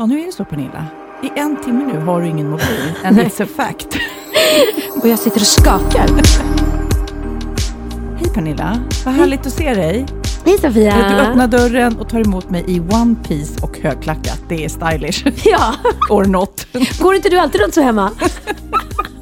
Ja, nu är det så Pernilla. I en timme nu har du ingen mobil. And it's a fact. Och jag sitter och skakar. Hej Pernilla, vad härligt att se dig. Hej Sofia! Du öppnar dörren och tar emot mig i one piece och högklackat. Det är stylish. Ja, Or not. går inte du alltid runt så hemma?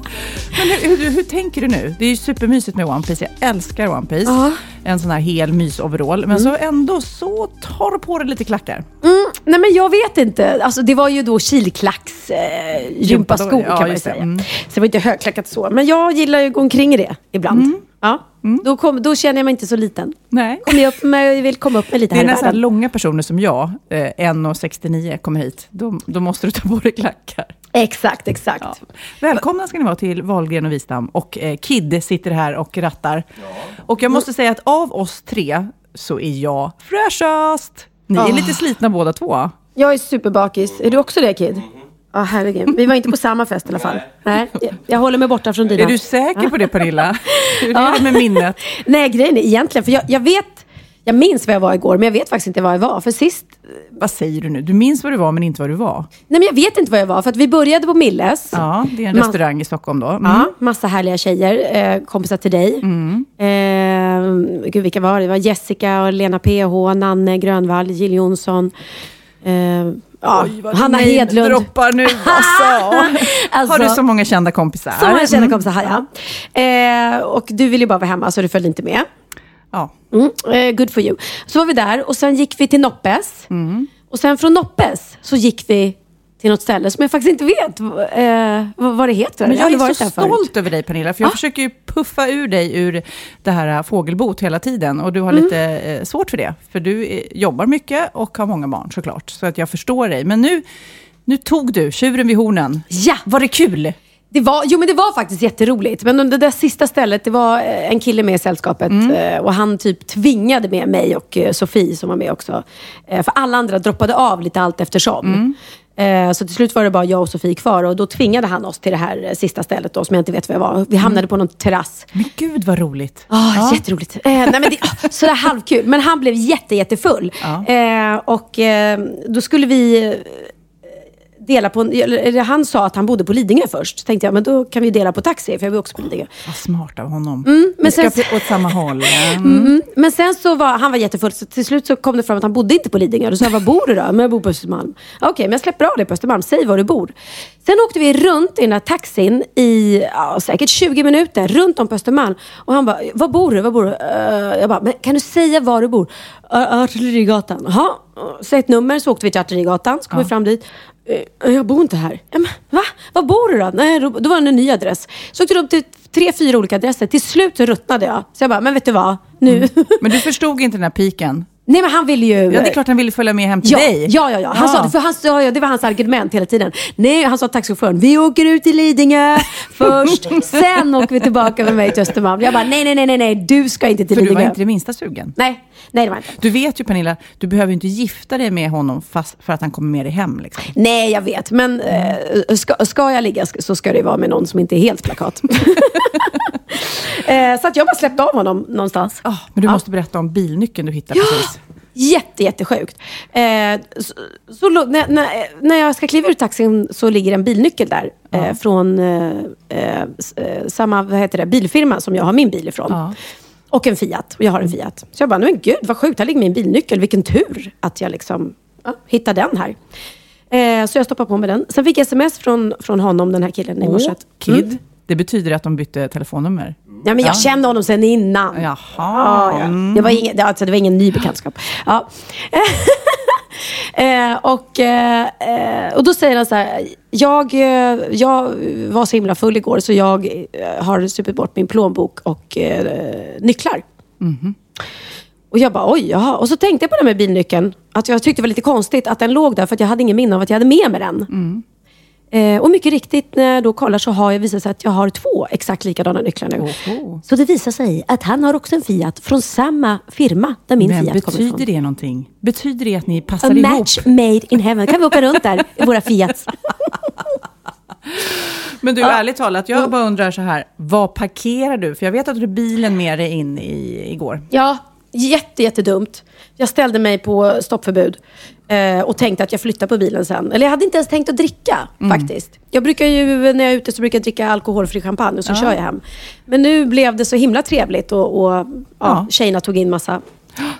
Men hur, hur, hur tänker du nu? Det är ju supermysigt med One Piece. Jag älskar One Piece. Ja. En sån här hel mysoverall. Men så ändå så tar du på dig lite klackar. Mm, nej men jag vet inte. Alltså, det var ju då kilklacks eh, gympaskor Ja, kan man ju det. säga. Mm. Så det var inte högklackat så. Men jag gillar ju att gå omkring i det ibland. Mm. Ja. Då, kom, då känner jag mig inte så liten. Nej. Kommer jag, upp med, vill komma upp med lite Det är här så här världen. långa personer som jag, eh, 1,69 kommer hit. Då, då måste du ta på dig klackar. Exakt, exakt. Ja. Välkomna ska ni vara till Wahlgren och Wistam. Och eh, Kid sitter här och rattar. Och jag måste säga att av oss tre så är jag fräschast. Ni är lite slitna båda två. Jag är superbakis. Är du också det Kid? Ja, herregud. Vi var inte på samma fest i alla fall. Nej. Jag, jag håller mig borta från dina. Är du säker på det Pernilla? Hur är det med minnet? Nej, grejen är egentligen, för jag, jag vet, jag minns vad jag var igår, men jag vet faktiskt inte vad jag var. För sist, Vad säger du nu? Du minns vad du var men inte vad du var. nej men jag vet inte vad jag var, för att vi började på Milles. Ja, det är en Ma- restaurang i Stockholm då. Mm. Ja, massa härliga tjejer, eh, kompisar till dig. Eh, gud, vilka var det? Det var Jessica, och Lena PH, Nanne Grönvall, Jill Jonsson. Eh, ja, Oj, vad Hanna Hedlund. droppar nu alltså. Alltså, Har du så många kända kompisar? Så många kända Mm. kompisar här, ja. Eh, och du ville ju bara vara hemma, så du följde inte med. Ja. Mm, eh, good for you. Så var vi där och sen gick vi till Noppes. Mm. Och sen från Noppes så gick vi till något ställe som jag faktiskt inte vet eh, vad, det heter. Men jag är varit så där förut. stolt över dig Pernilla, för jag Ah. försöker ju puffa ur dig ur det här fågelbot hela tiden. Och du har Mm. lite eh, svårt för det, för du eh, jobbar mycket och har många barn såklart. Så att jag förstår dig. Men nu, nu tog du tjuren vid hornen. Ja. Var det kul? Det var, jo men det var faktiskt jätteroligt. Men det där sista stället, det var eh, en kille med i sällskapet. Mm. eh, Och han typ tvingade med mig och eh, Sofie som var med också. För alla andra droppade av lite allt eftersom. Mm. Så till slut var det bara jag och Sofie kvar. Och då tvingade han oss till det här sista stället då, som jag inte vet vad jag var. Vi hamnade på någon terrass. Men gud vad roligt. Oh, Jätteroligt. Eh, nej, men det, oh, sådär halvkul. Men han blev jätte, jättefull. Ja. Eh, och eh, då skulle vi dela på... en- Eller, han sa att han bodde på Lidingö först. Så tänkte jag, men då kan vi dela på taxi, för jag bor också på Lidingö. Vad smart av honom. men Vi ska sen- åt samma håll. Mm. Mm. Men sen så var han var jättefull, så till slut så kom det fram att han bodde inte på Lidingö. Då sa jag, var bor du då? Men jag bor på Östermalm. Okej, men jag släpper av dig på Östermalm. Säg var du bor. Sen åkte vi runt i den här taxin i ja, säkert 20 minuter, runt om på Östermalm. Och han bara, var bor du? Var bor du? Eh, jag bara, men kan du säga var du bor? Uh, Artillerigatan. Jaha, säg ett nummer. Så åkte vi till Artillerigatan, så kom vi fram dit. Eh, jag bor inte här. Va? Var bor du då? Nej, då, var det en ny adress. Så åkte vi upp till tre, fyra olika adresser. Till slut så ruttnade jag. Så jag bara, men vet du vad? Nu. Mm. Men du förstod inte den här piken? Nej men han ville ju... Ja, det är klart han ville följa med hem till Ja, dig. ja, ja, ja. Han Ja. sa det, för han ja, det var hans argument hela tiden. Nej, han sa till taxichauffören, vi åker ut till Lidingö först, sen åker vi tillbaka med mig till Östermalm. Jag bara, nej, nej, nej, nej, nej, du ska inte till För du var Lidingö. inte det minsta sugen. Nej, nej det var inte. Du vet ju Pernilla, du behöver ju inte gifta dig med honom fast för att han kommer med dig hem. Liksom. Nej, jag vet, men eh, ska, ska jag ligga så ska det vara med någon som inte är helt plakat. eh, så att jag bara släppte av honom någonstans. Ah, men du måste berätta om bilnyckeln du hittade precis. Jätte, jättesjukt. Eh, så, så, när, när, när jag ska kliva ur taxin så ligger en bilnyckel där. Eh, från eh, eh, eh, samma vad heter det, bilfirma som jag har min bil ifrån. Ja. Och en Fiat. Och jag har en Fiat. Så jag bara, men gud vad sjukt, här ligger min bilnyckel. Vilken tur att jag liksom ja, hittade den här. Eh, så jag stoppade på med den. Sen fick jag sms från, från honom, den här killen, i morse. Kid. Det betyder att de bytte telefonnummer. Ja, men jag kände honom sen innan. Jaha. Ja, ja. Det, var ingen, det, alltså, det var ingen ny bekantskap. Ja. eh, och, eh, eh, och då säger han så här, jag, eh, jag var så himla full igår så jag eh, har supit bort min plånbok och eh, nycklar. Och jag bara, oj, jaha. Och så tänkte jag på det med bilnyckeln. Att jag tyckte det var lite konstigt att den låg där för jag hade ingen minne av att jag hade med mig den. Eh, och mycket riktigt, när jag då kollar så har jag visat sig att jag har två exakt likadana nycklar nu. Oho. Så det visar sig att han har också en Fiat från samma firma där min Men Fiat kommer betyder ifrån. det någonting? Betyder det att ni A passar ihop? match made in heaven. kan vi åka runt där i våra Fiats. Men du, ärligt talat, jag bara undrar så här. Vad parkerar du? För jag vet att du hade bilen med dig in i, igår. Ja, jätte, jättedumt. Jag ställde mig på stoppförbud eh, och tänkte att jag flyttar på bilen sen. Eller jag hade inte ens tänkt att dricka faktiskt. Jag brukar ju, när jag är ute så brukar jag dricka alkoholfri champagne och så kör jag hem. Men nu blev det så himla trevligt och, och ja, Ja. tjejerna tog in massa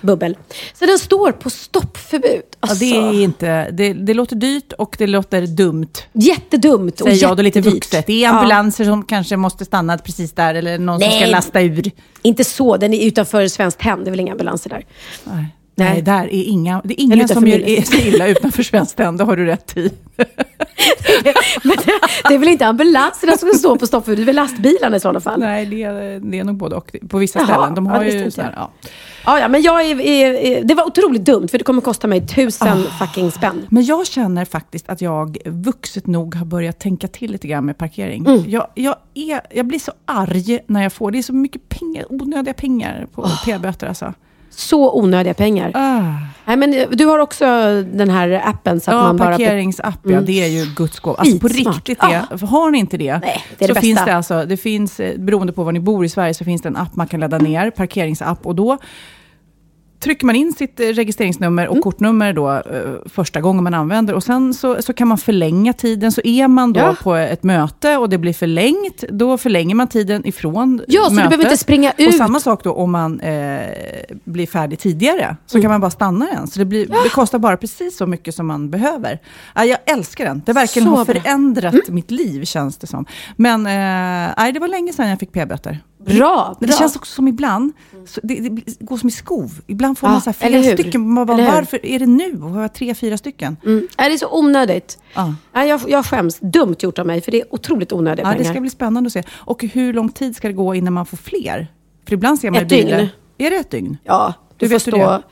bubbel. Så den står på stoppförbud. Ja, Alltså, det, är inte, det, det låter dyrt och det låter dumt, Jättedumt och säger jag då lite vuxet. Det är Ja. ambulanser som kanske måste stanna precis där, eller någon som Nej. ska lasta ur. Inte så, den är utanför Svenskt Tenn. Det är väl inga ambulanser där. Nej. Nej. Nej, där är inga, det är ingen som gör illa utanför Svenskt det har du rätt i. Men det, det är väl inte ambulanserna som ska stå på stoppförbud, det är väl lastbilarna i sådana fall. Nej, det är, det är nog både och. På vissa Jaha, ställen. De ja, har visste ju så här, ja. Ja, ja, men jag är, är, det var otroligt dumt för det kommer kosta mig tusen fucking spänn. Men jag känner faktiskt att jag vuxet nog har börjat tänka till lite grann med parkering. Mm. Jag, jag, är, jag blir så arg när jag får, det är så mycket pengar, onödiga pengar på p-böter alltså. Så onödiga pengar. Ah. Nej, men eh, du har också den här appen så att Ja, man bara... Mm. parkeringsapp, ja, det är ju guds gåva. Alltså på riktigt, det, har ni inte det, Nej, det är så det finns det alltså, det finns, eh, beroende på var ni bor i Sverige, så finns det en app man kan ladda ner, parkeringsapp, och då trycker man in sitt eh, registreringsnummer och Mm. kortnummer då, eh, första gången man använder. Och sen så, så kan man förlänga tiden. Så är man då Ja. på ett möte och det blir förlängt, då förlänger man tiden ifrån Ja, så du mötet. behöver inte springa Och ut. samma sak då om man eh, blir färdig tidigare, så Mm. kan man bara stanna den. Så det, blir, det kostar bara precis så mycket som man behöver. Ja, jag älskar den. Det verkligen Så har bra. Mm. förändrat mitt liv, känns det som. Men eh, nej, det var länge sedan jag fick p-böter. Bra, Men bra. det känns också som ibland, så det, det går som i skov. Ibland får Ja, man så här flera stycken. Man bara, varför är det nu? Och har jag tre, fyra stycken? Mm. Nej, det är så onödigt. Ja. Nej, jag, jag skäms. Dumt gjort av mig, för det är otroligt onödiga Ja, det pengar. ska bli spännande att se. Och hur lång tid ska det gå innan man får fler? För ibland ser man Ett bilar- dygn. Är det ett dygn? Ja, du får vet du stå...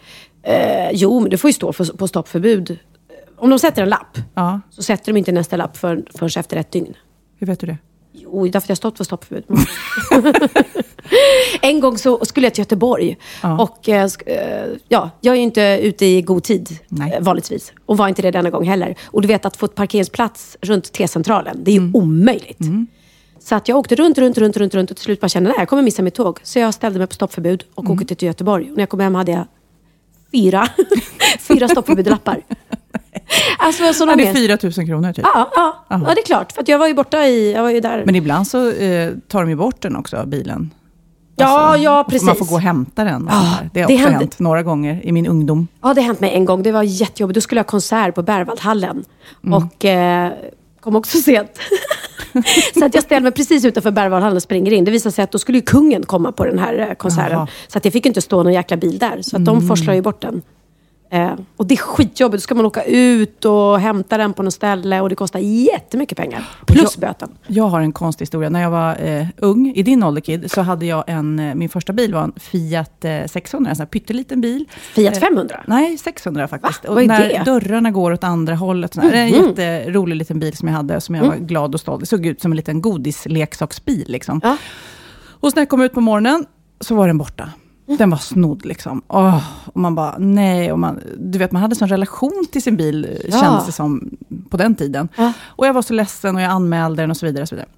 Eh, jo, men du får ju stå för, på stoppförbud. Om de sätter en lapp, Ja, så sätter de inte nästa lapp för, förrän efter ett dygn. hur vet du det? Jo, därför att jag har stått för stoppförbud. en gång så skulle jag till Göteborg. Ja. Och eh, eh, ja, jag är ju inte ute i god tid Nej. eh, vanligtvis. Och var inte det denna gång heller. Och du vet att få ett parkeringsplats runt T-centralen, det är ju Mm. omöjligt. Så att jag åkte runt, runt, runt, runt, runt och till slut bara kände, nej, jag kommer missa mitt tåg. Så jag ställde mig på stoppförbud och Mm. åkte till Göteborg. Och när jag kom hem hade jag fyra, fyra stoppförbudlappar. Alltså, jag Ja, det är med. 4 000 kronor typ. Ja, ja, ja, det är klart. För jag var ju borta i, jag var ju där. Men ibland så eh, tar de ju bort den också, bilen. Ja, ja, och Man får precis. gå och hämta den. Och där. Det har också händer. hänt några gånger i min ungdom. Ja, det har hänt mig en gång. Det var jättejobbigt. Då skulle jag ha konsert på Berwaldhallen. Och eh, kom också sent. så att jag ställde mig precis utanför Berwaldhallen och springer in. Det visade sig att då skulle ju kungen komma på den här eh, konserten. Jaha. Så att jag fick inte stå någon jäkla bil där. Så att de forslar ju bort den. Eh, och det är skitjobbigt. Då ska man åka ut och hämta den på något ställe och det kostar jättemycket pengar. Plus böten. Jag har en konstig historia. När jag var eh, ung, i din ålder Kid, så hade jag en, eh, min första bil var en Fiat eh, 600, en sån här pytteliten bil. Fiat Eh, 500? Nej, 600 faktiskt. Va? Vad är när det? dörrarna går åt andra hållet. Sån här. Det är en jätterolig liten bil som jag hade, som jag var glad och stolt. Det såg ut som en liten godisleksaksbil. Liksom. Ja. Och så när jag kom ut på morgonen, så var den borta. Den var snodd liksom. Åh, och man bara, nej. Och man, du vet, man hade sån relation till sin bil, eh, Ja. kändes det som, på den tiden. Ja. Och jag var så ledsen och jag anmälde den och så vidare. Och, så vidare.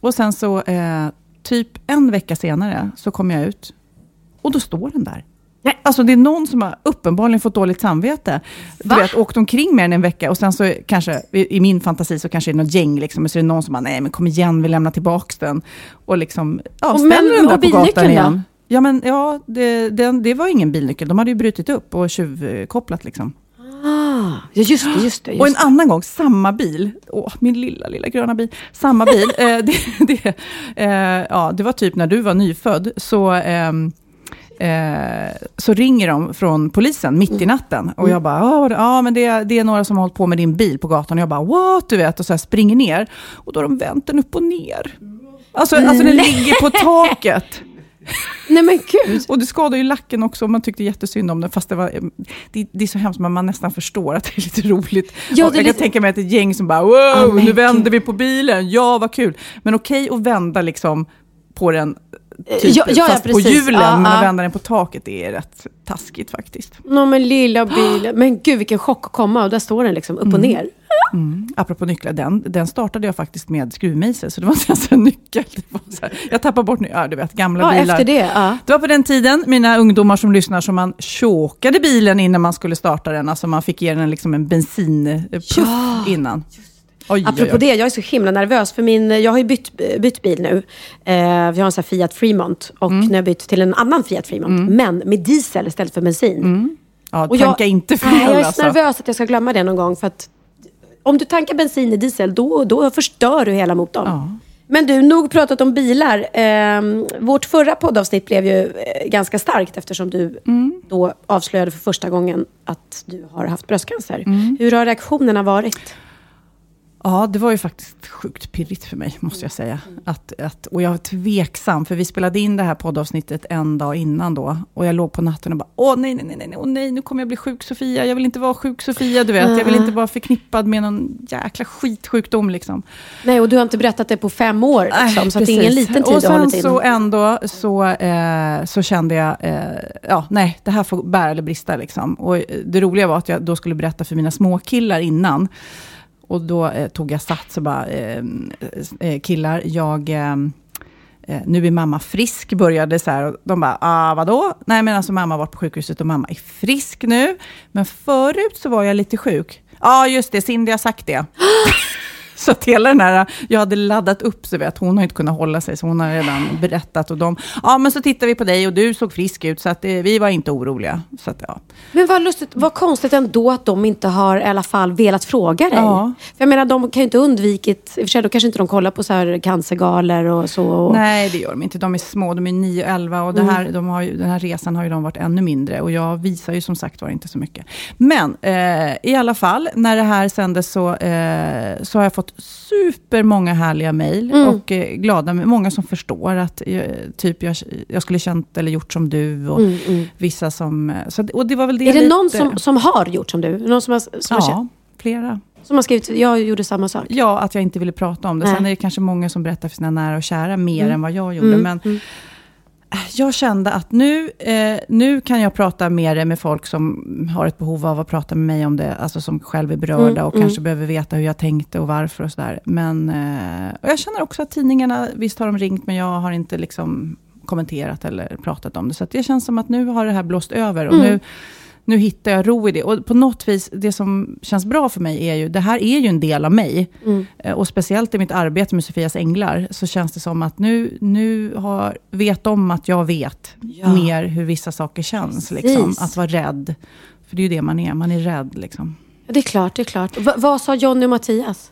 och sen så, eh, typ en vecka senare, så kom jag ut. Och då står den där. Nej. Alltså det är någon som har uppenbarligen fått dåligt samvete. Du Va? vet, åkt omkring med den en vecka och sen så kanske, i i min fantasi så kanske det är något gäng, liksom, och så är det någon som bara, nej men kom igen, vi lämnar tillbaka den. Och liksom, ja, Och ställer men- den där på gatan bilnyckeln då? Ja, men ja, det, det, det var ingen bilnyckel. De hade ju brutit upp och tjuvkopplat liksom. Ah, ja, just det. Just det just Och en annan gång, samma bil, åh, min lilla, lilla gröna bil, samma bil, eh, det, det, eh, ja, det var typ när du var nyfödd, så, ehm, eh, så ringer de från polisen mitt i natten. Och jag bara, "Ja, ja men det, det är några som har hållit på med din bil på gatan. Och jag bara, what? Du vet, och så springer ner. Och då har de vänt den upp och ner. Alltså, alltså den ligger på taket. Nej men gud. Och det skadade ju lacken också, man tyckte jättesynd om den, fast det var, det, det är så hemskt, men man nästan förstår att det är lite roligt. Ja, jag lite- kan tänka mig att ett gäng som bara, wow, Oh, nu vänder gud. vi på bilen, ja vad kul. Men okej att vända liksom på den, typ, Ja, ja, ja, fast på precis. hjulen, Ja, men ja. att vända den på taket, är rätt taskigt faktiskt. Nå men lilla bilen. Men gud vilken chock att komma och där står den liksom upp Mm. och ner. Apropå nycklar, den, den startade jag faktiskt med skruvmejsel, så det var inte ens en nyckel. Jag tappade bort, ja du vet, gamla Ja, bilar. efter det. Ja. Det var på den tiden, mina ungdomar som lyssnar, som man chokade bilen innan man skulle starta den. Alltså man fick ge den liksom en bensinpuff Ja. innan. Oj, oj, Apropå oj. det, jag är så himla nervös för min, jag har ju bytt, bytt bil nu. Eh, vi har en sån Fiat Fremont och Mm. nu har jag bytt till en annan Fiat Fremont. Men med diesel istället för bensin. Ja, Och tanka inte fel nej, jag är alltså. så nervös att jag ska glömma det någon gång. För att om du tankar bensin i diesel, då, då förstör du hela motorn. Ja. Men du, nog pratat om bilar. Eh, vårt förra poddavsnitt blev ju eh, ganska starkt eftersom du Mm. då avslöjade för första gången att du har haft bröstcancer. Mm. Hur har reaktionerna varit? Ja, det var ju faktiskt sjukt pirrigt för mig, måste jag säga. Att, att, och jag var tveksam, för vi spelade in det här poddavsnittet en dag innan då. Och jag låg på natten och bara, åh nej, nej, nej, nej, åh nej, nu kommer jag bli sjuk Sofia. Jag vill inte vara sjuk Sofia, du vet. Jag vill inte vara förknippad med någon jäkla skitsjukdom liksom. Nej, och du har inte berättat det på fem år. Liksom, så att det är ingen liten tid Och sen så ändå så, eh, så kände jag, eh, ja nej, det här får bära eller brista liksom. Och det roliga var att jag då skulle berätta för mina småkillar innan. Och då eh, tog jag sats och bara, eh, eh, killar, jag... Eh, Eh, nu är mamma frisk, började så här. Och de bara, ah, vadå? Nej, men alltså mamma har varit på sjukhuset och mamma är frisk nu. Men förut så var jag lite sjuk. Ja, ah, just det, Cindy har sagt det. Så att hela den här, jag hade laddat upp, så vet, hon har inte kunnat hålla sig, så hon har redan berättat. Och de, ja men så tittade vi på dig och du såg frisk ut, så att eh, vi var inte oroliga. Så att, ja. Men vad lustigt, vad konstigt ändå att de inte har i alla fall velat fråga dig. Ja. För jag menar, de kan ju inte undvikit, i och för sig då kanske inte de kollar på så här cancergalor och så. Nej, det gör de inte. De är små, de är 9 och 11 och det här, de har ju, den här resan har ju de varit ännu mindre. Och jag visar ju som sagt var inte så mycket. Men eh, i alla fall, när det här sändes så, eh, så har jag fått supermånga härliga mejl. Och eh, glada, många som förstår att eh, typ jag, jag skulle känt eller gjort som du. Och vissa som... eh, Så, och det var väl det är det lite, någon som, som har gjort som du? Någon som har, som, har, Ja, känt- flera. som har skrivit, jag gjorde samma sak. Ja, att jag inte ville prata om det. Nej. Sen är det kanske många som berättar för sina nära och kära mer än vad jag gjorde. Men jag kände att nu, eh, nu kan jag prata mer med folk som har ett behov av att prata med mig om det. Alltså som själv är berörda och kanske behöver veta hur jag tänkte och varför och sådär. Men eh, och jag känner också att tidningarna, visst har de ringt, men jag har inte liksom kommenterat eller pratat om det. Så det känns som att nu har det här blåst över. Och nu, nu hittar jag ro i det. Och på något vis, det som känns bra för mig är ju, det här är ju en del av mig. Eh, Och speciellt i mitt arbete med Sofias Änglar, så känns det som att nu, nu har, vet om att jag vet mer hur vissa saker känns. Liksom. Att vara rädd. För det är ju det man är, man är rädd. Liksom. Ja, Det är klart, det är klart. Va, vad sa Johnny och Mattias?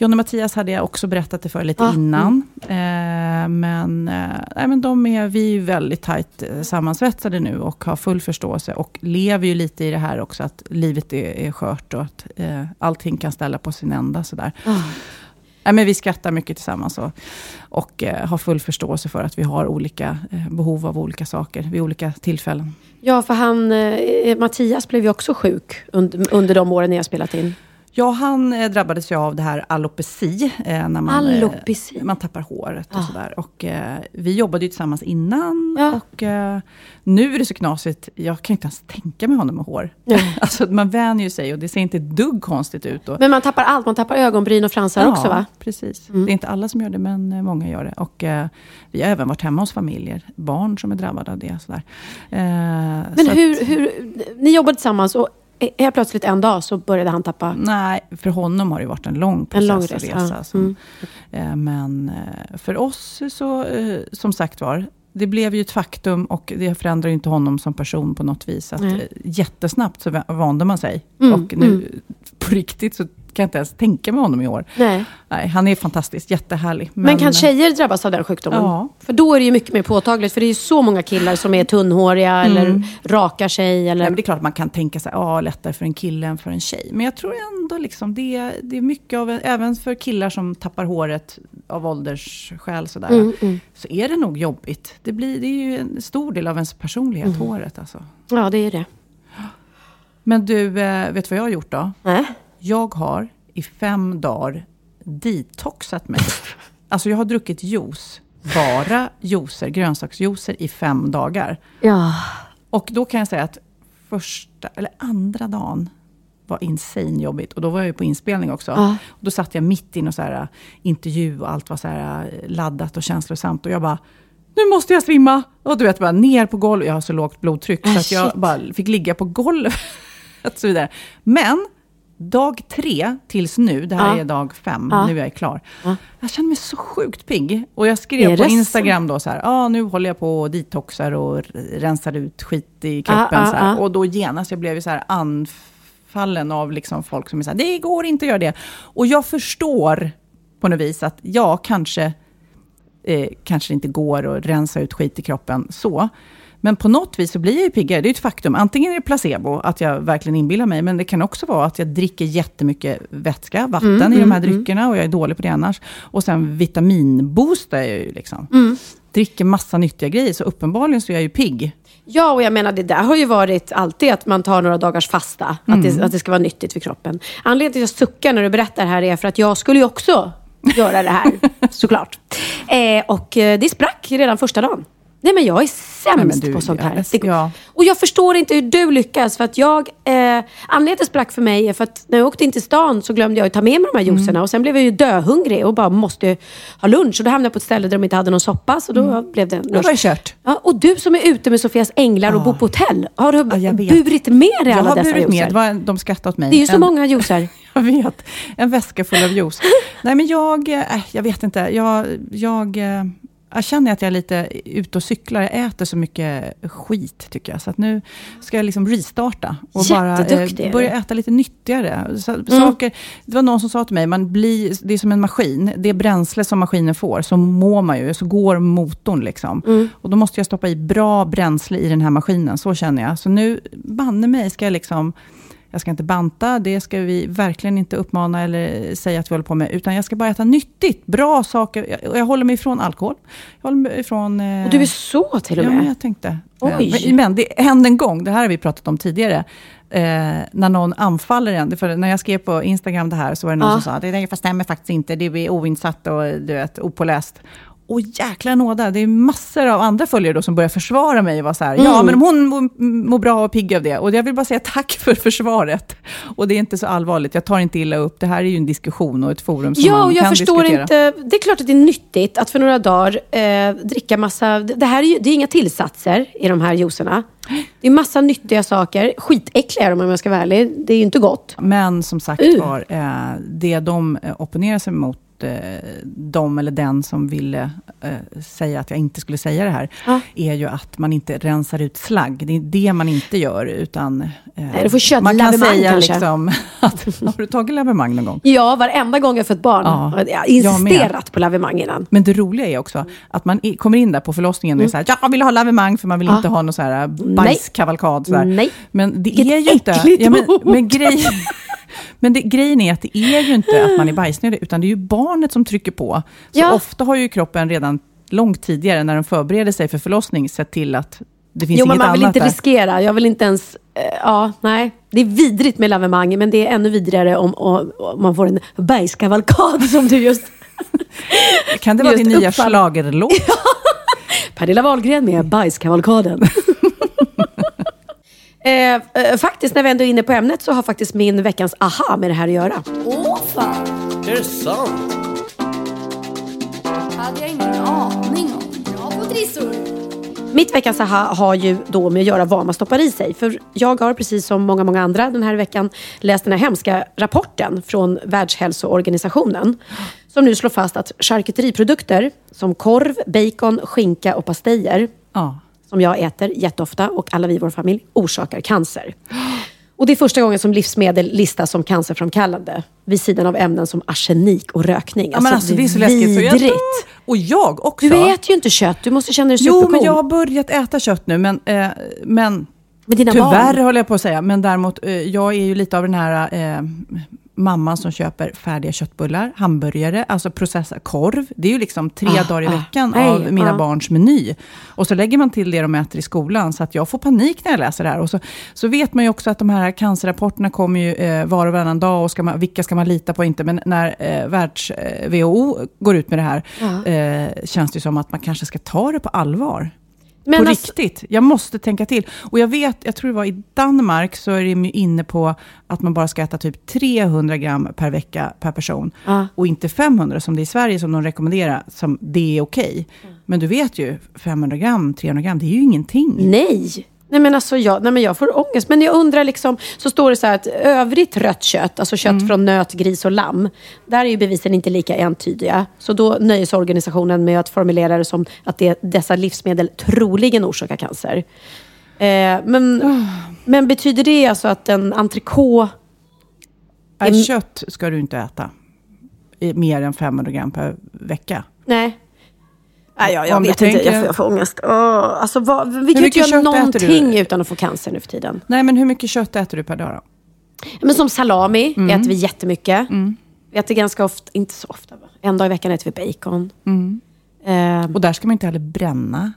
John och Mattias hade jag också berättat det för lite Ah, innan. Eh, men, eh, nej, men de är, vi är väldigt tajt eh, sammansvetsade nu och har full förståelse. Och lever ju lite i det här också, att livet är, är skört och att eh, allting kan ställa på sin ända. Sådär. Nej, men vi skrattar mycket tillsammans och, och eh, har full förståelse för att vi har olika eh, behov av olika saker vid olika tillfällen. Ja, för han, eh, Mattias blev ju också sjuk under, under de åren ni har spelat in. Ja, han eh, drabbades ju av det här alopeci. Eh, när man, Alopeci. Eh, man tappar håret och Ah. sådär. Och vi jobbade ju tillsammans innan. Ja. Och nu är det så knasigt. Jag kan inte ens tänka mig honom med hår. Nej. alltså man vänjer ju sig och det ser inte ett dugg konstigt ut. Och, Men man tappar allt, man tappar ögonbryn och fransar också va? precis. Mm. Det är inte alla som gör det, men många gör det. Och vi har även varit hemma hos familjer, barn som är drabbade av det. Sådär. Men så hur, Att, hur, ni jobbade tillsammans och helt plötsligt en dag så började han tappa. nej, för honom har det varit en lång process En lång resa, resa. ja. som, Mm. Eh, Men eh, för oss så, eh, som sagt var, det blev ju ett faktum och det förändrar ju inte honom som person på något vis. Att Nej. jättesnabbt så vande man sig. Mm, och nu mm. på riktigt så kan jag inte ens tänka mig honom i år. Nej. Nej, han är fantastisk, jättehärlig. Men, kan tjejer drabbas av den sjukdomen? Ja. För då är det ju mycket mer påtagligt. För det är ju så många killar som är tunnhåriga eller rakar sig. Eller... Nej, men det är klart att man kan tänka sig, ja, lättare för en kille än för en tjej. Men jag tror ändå liksom, det, är- det är mycket av, en- även för killar som tappar håret av åldersskäl sådär, Mm, mm. så är det nog jobbigt. Det, blir, det är ju en stor del av ens personlighet, Mm. håret alltså. Ja, det är det. Men du, eh, vet du vad jag har gjort då? Nej. Jag har i fem dagar detoxat mig. Alltså jag har druckit juice, bara juicer, grönsaksjuicer i fem dagar. Ja. Och då kan jag säga att första, eller andra dagen var insane jobbigt. Och då var jag ju på inspelning också. Ja. Och då satt jag mitt i någon så här äh, intervju och allt var så här äh, laddat och känslosamt. Och jag bara, nu måste jag svimma! Och du vet, bara ner på golvet. Jag har så lågt blodtryck Ah, så att jag bara fick ligga på golvet. och så vidare. Men dag tre tills nu, det här Ja. är dag fem, Ja. nu är jag klar. Ja. Jag känner mig så sjukt pigg. Och jag skrev på Instagram då så här, ah, nu håller jag på och detoxar och rensar ut skit i kroppen. Så här. Och då genast, jag blev ju så här anfallen av liksom folk som är så här, det går inte att göra det. Och jag förstår på något vis att ja, kanske, eh, kanske inte går att rensa ut skit i kroppen så. Men på något vis så blir jag ju piggare, det är ett faktum. Antingen är det placebo, att jag verkligen inbillar mig, men det kan också vara att jag dricker jättemycket vätska, vatten Mm, i de mm, här dryckerna, och jag är dålig på det annars. Och sen vitaminboostar jag ju liksom. Mm. Dricker massa nyttiga grejer, så uppenbarligen så är jag ju pigg. Ja, och jag menar det där har ju varit alltid att man tar några dagars fasta. Att, det, att det ska vara nyttigt för kroppen. Anledningen till att jag suckar när du berättar det här är för att jag skulle ju också göra det här, såklart. Eh, och eh, det sprack redan första dagen. Nej men jag är sämst du, på sånt här. ja, Det- ja. Och jag förstår inte hur du lyckas. För att jag, eh, anledningen till att det sprack för mig är för att när jag åkte in till stan så glömde jag att ta med mig de här juicerna. Mm. Och sen blev jag ju döhungrig och bara måste ha lunch. Och då hamnade jag på ett ställe där de inte hade någon soppa. Så då blev det Mm. Då lunch. var det kört. Ja, och du som är ute med Sofias änglar och bor på hotell. Har du Ja, jag burit med dig Jag alla har dessa burit med, juicer? det var, de skrattade åt mig. Det är ju så En- många juicer. Jag vet. En väska full av juice. Nej, men jag, äh, jag vet inte. Jag, jag, eh, jag känner att jag är lite ute och cyklar. Jag äter så mycket skit, tycker jag. Så att nu ska jag liksom restarta. Och bara eh, börja äta lite nyttigare. Så, saker, det var någon som sa till mig, man blir, det är som en maskin. Det bränsle som maskinen får, så mår man ju. Så går motorn liksom. Mm. Och då måste jag stoppa i bra bränsle i den här maskinen. Så känner jag. Så nu, banne mig, ska jag liksom jag ska inte banta, det ska vi verkligen inte uppmana eller säga att vi håller på med. Utan jag ska bara äta nyttigt, bra saker. Jag, jag håller mig ifrån alkohol. Jag håller mig ifrån... Eh, Och du är så till och Ja, med. men jag tänkte. Oj. Men, men det hände en gång, det här har vi pratat om tidigare. Eh, när någon anfaller en. För när jag skrev på Instagram det här så var det någon Ja. som sa att det stämmer faktiskt inte, det är oinsatt och du vet, opåläst. Och jäkla nåda, det är massor av andra följare då som börjar försvara mig och var så här, ja Mm. men om hon mår, bra och pigg av det. Och jag vill bara säga tack för försvaret. Och det är inte så allvarligt, jag tar inte illa upp. Det här är ju en diskussion och ett forum som Ja, man och jag kan förstår diskutera. inte. Det är klart att det är nyttigt att för några dagar eh, dricka massa... Det här är ju det är inga tillsatser i de här juicerna. Det är massa nyttiga saker. Skitäckliga är de om jag ska vara ärlig. Det är ju inte gott. Men som sagt Uh. var, eh, det de eh, opponerar sig mot, eh, de eller den som ville eh, säga att jag inte skulle säga det här, Ja. är ju att man inte rensar ut slagg. Det är det man inte gör, utan... Eh, Nej, man kan säga kanske. liksom att, har du tagit lavemang någon gång? Ja, varenda gång jag fött barn. Ja, jag har insisterat på lavemang innan. Men det roliga är också att man i, kommer in där på förlossningen och är så här, ja, jag vill ha lavemang, för man vill. Ja. inte ha någon så här bajskavalkad. Så här. Nej. Men det Vilket är ju inte... Ja, men, men, grej, men det, grejen är att det är ju inte att man är bajsnödig, utan det är ju barnet som trycker på. Så Ja. ofta har ju kroppen redan långt tidigare, när den förbereder sig för förlossning, sett till att det finns Jo, men inget man vill annat inte där. riskera. Jag vill inte ens... eh, ja, nej. Det är vidrigt med lavemang, men det är ännu vidrigare om, om, om man får en bajskavalkad som du just... Kan det vara din nya schlagerlåt? Pernilla Wahlgren med bajskavalkaden. Eh, eh, faktiskt, när vi ändå är inne på ämnet, så har faktiskt min veckans aha med det här att göra. Åh fan, Är det sant? hade jag ingen aning om. Jag har fått trissor. Mitt veckans aha har ju då med att göra vad man stoppar i sig. För jag har precis som många, många andra den här veckan läst den här hemska rapporten från Världshälsoorganisationen. Som nu slår fast att charkuteriprodukter som korv, bacon, skinka och pastejer Ja. Som jag äter jätteofta och alla vi i vår familj orsakar cancer. Och det är första gången som livsmedel listas som cancerframkallande vid sidan av ämnen som arsenik och rökning. Ja, men alltså, det är så läskigt. Så jag, vidrigt. och jag också. Du äter ju inte kött, du måste känna dig Jo, supercool. men jag har börjat äta kött nu. Men, eh, men tyvärr barn. håller jag på att säga. Men däremot, eh, jag är ju lite av den här eh, mamman som köper färdiga köttbullar, hamburgare, alltså processad korv. Det är ju liksom tre Ah, dagar i ah. veckan Nej, av mina ah. barns meny. Och så lägger man till det de äter i skolan, så att jag får panik när jag läser det här. Och så, så vet man ju också att de här cancerrapporterna kommer ju eh, var och varannan dag, och ska man, vilka ska man lita på och inte? Men när eh, världs, eh, går ut med det här, eh, känns det som att man kanske ska ta det på allvar. Men på alltså- riktigt. Jag måste tänka till. Och jag vet, jag tror det var i Danmark, så är de inne på att man bara ska äta typ 300 gram per vecka per person. Ja. Och inte 500 som det är i Sverige, som de rekommenderar, som det är okej. Men du vet ju, 500 gram, 300 gram, det är ju ingenting. Nej. Nej men alltså jag, nej men jag får ångest. Men jag undrar liksom, så står det så här att övrigt rött kött, alltså kött från nöt, gris och lamm, där är ju bevisen inte lika entydiga. Så då nöjer sig organisationen med att formulera det som att det, dessa livsmedel troligen orsakar cancer. Eh, men, men betyder det alltså att en entrecote Mm. Kött ska du inte äta. Mer än 500 gram per vecka. Nej. Nej, jag, jag vet inte, jag får, jag får ångest. Åh, alltså, vad, vi kan inte göra någonting utan att få cancer nu för tiden. Nej, men hur mycket kött äter du per dag då? Men som salami Mm. äter vi jättemycket. Vi äter ganska ofta, inte så ofta, en dag i veckan äter vi bacon. Mm. Eh, Och där ska man inte heller bränna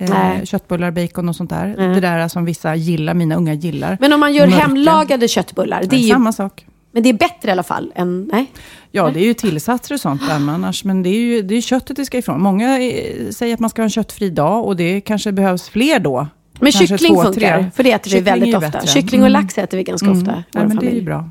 eh, köttbullar, bacon och sånt där. Det där som vissa gillar, mina unga gillar. men om man gör Mörka. hemlagade köttbullar, det Det är är ju, samma sak. Men det är bättre i alla fall än... Nej. Ja, det är ju tillsatser och sånt där, men annars. Men det är ju det är köttet det ska ifrån. Många eh, säger att man ska ha en köttfri dag och det kanske behövs fler då. Men Kanske kyckling två, funkar, tre. för det äter vi väldigt ofta. bättre. Kyckling och Mm. lax äter vi ganska ofta i Nej, vår men det är familj. ju bra.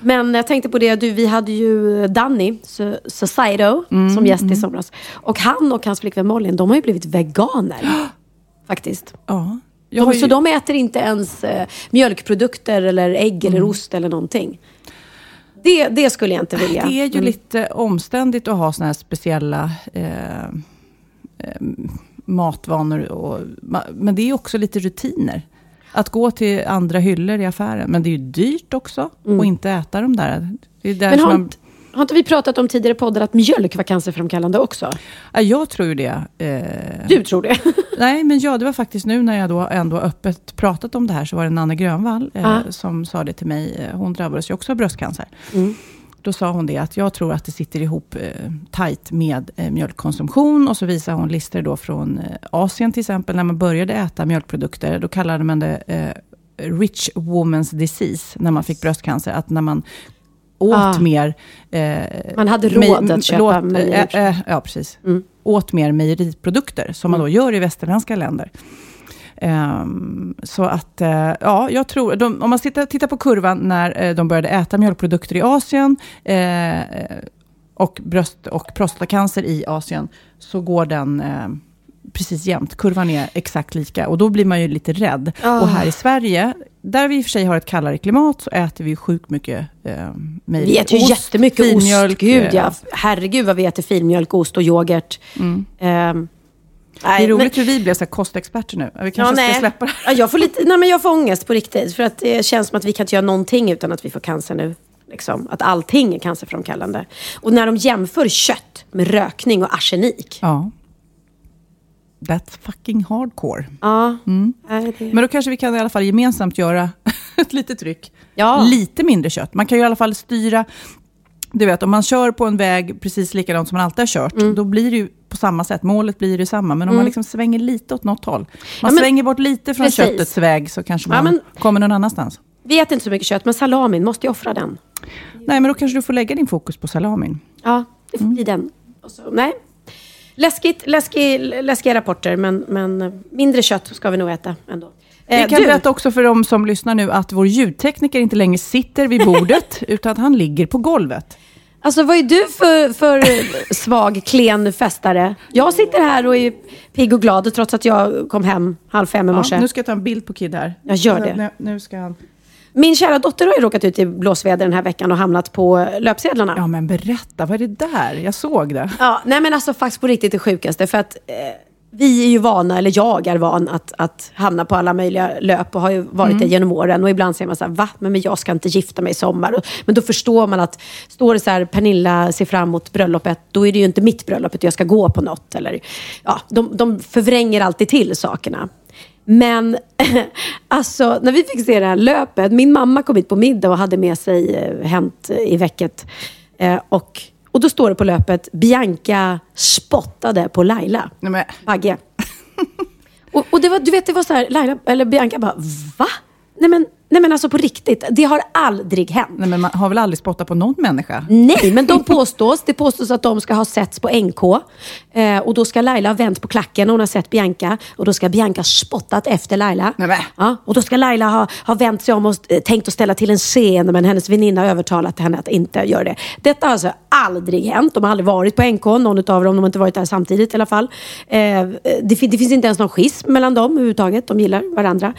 Men jag tänkte på det, du, vi hade ju Danny Sociedo mm, som gäst mm. i somras. Och han och hans flickvän Molly, de har ju blivit veganer. faktiskt. Ja. De, ju... Så de äter inte ens eh, mjölkprodukter eller ägg mm. eller ost eller någonting. Det, det skulle jag inte vilja. Det är ju mm. lite omständigt att ha sådana här speciella eh, eh, matvanor. Och, men det är också lite rutiner. Att gå till andra hyllor i affären. Men det är ju dyrt också mm. att inte äta de där. Det är där men har, man... har inte vi pratat om tidigare poddar att mjölk var cancerframkallande också? Ja, jag tror ju det. Eh... Du tror det? Nej, men ja, det var faktiskt nu när jag då ändå öppet pratat om det här, så var det Nanne Grönvall eh, ah. som sa det till mig. Hon drabbades ju också av bröstcancer. Mm. Då sa hon det att jag tror att det sitter ihop eh, tajt med eh, mjölkkonsumtion. Och så visar hon listor då från eh, Asien till exempel. När man började äta mjölkprodukter, då kallade man det eh, rich woman's disease, när man fick bröstcancer. Att när man åt ah. mer... Eh, man hade råd att köpa mejeri. Eh, ja, precis. Mm. Åt mer mejeriprodukter, som man då mm. gör i västerländska länder. Um, så att, uh, ja, jag tror, de, om man tittar, tittar på kurvan när uh, de började äta mjölkprodukter i Asien, uh, och bröst och prostatacancer i Asien, så går den precis jämnt. Kurvan är exakt lika och då blir man ju lite rädd. Oh. Och här i Sverige, där vi i och för sig har ett kallare klimat, så äter vi sjukt mycket eh, mejeri. Vi äter ju jättemycket filmjölk, ost. Gud ja. Herregud vad vi äter filmjölk, ost och yoghurt. Mm. Um, Nej, det är roligt men... hur vi blev så kostexperter nu. Vi kanske ja, ska släppa det ja, jag, får lite, nej, men jag får ångest på riktigt. För att det känns som att vi kan inte göra någonting utan att vi får cancer nu. Liksom. Att allting är cancerframkallande. Och när de jämför kött med rökning och arsenik. Ja. That's fucking hardcore. Ja. Mm. Men då kanske vi kan i alla fall gemensamt göra ett litet tryck. Ja. Lite mindre kött. Man kan ju i alla fall styra du vet, om man kör på en väg precis likadant som man alltid har kört, mm. då blir det ju på samma sätt. Målet blir det samma. Men om mm. man liksom svänger lite åt något håll. Man ja, men, svänger bort lite från precis. köttets väg så kanske man ja, men, kommer någon annanstans. Vi äter inte så mycket kött, men salamin, måste jag offra den? Nej, men då kanske du får lägga din fokus på salamin. Ja, det får bli den. Så, nej. Läskigt, läskig, läskiga rapporter, men, men mindre kött ska vi nog äta ändå. Vi eh, kan du. berätta också för de som lyssnar nu att vår ljudtekniker inte längre sitter vid bordet, utan han ligger på golvet. Alltså vad är du för, för svag, klen festare? Jag sitter här och är pigg och glad trots att jag kom hem halv fem i morse. Ja, nu ska jag ta en bild på Kid här. Jag gör det. Nu, nu ska han... Min kära dotter har ju råkat ut i blåsväder den här veckan och hamnat på löpsedlarna. Ja, men berätta, vad är det där? Jag såg det. Ja, nej men alltså faktiskt på riktigt det sjukaste. För att eh, vi är ju vana, eller jag är van att, att hamna på alla möjliga löp och har ju varit Mm. det genom åren. Och ibland säger man så här, va? Men, men jag ska inte gifta mig i sommar. Men då förstår man att, står det så här, Pernilla ser fram emot bröllopet, då är det ju inte mitt bröllop, utan jag ska gå på något. Eller, ja, de, de förvränger alltid till sakerna. Men alltså, när vi fick se det här löpet, min mamma kom hit på middag och hade med sig eh, Hänt i vecket. Eh, och, och då står det på löpet, Bianca spottade på Laila. Nej, men, Bagge. och, och det var, du vet, det var så här, Laila, eller Bianca bara, va? Nej men, nej men alltså på riktigt, det har aldrig hänt. nej, men man har väl aldrig spottat på någon människa? Nej, men de påstås, det påstås att de ska ha setts på NK. Eh, och då ska Laila ha vänt på klacken när hon har sett Bianca. Och då ska Bianca ha spottat efter Laila. Nej, men. Ja, och då ska Laila ha, ha vänt sig om och eh, tänkt att ställa till en scen, men hennes väninna har övertalat henne att inte göra det. Detta har alltså aldrig hänt. De har aldrig varit på NK, någon av dem. De har inte varit där samtidigt i alla fall. Eh, det, fin- det finns inte ens någon schism mellan dem överhuvudtaget. De gillar varandra.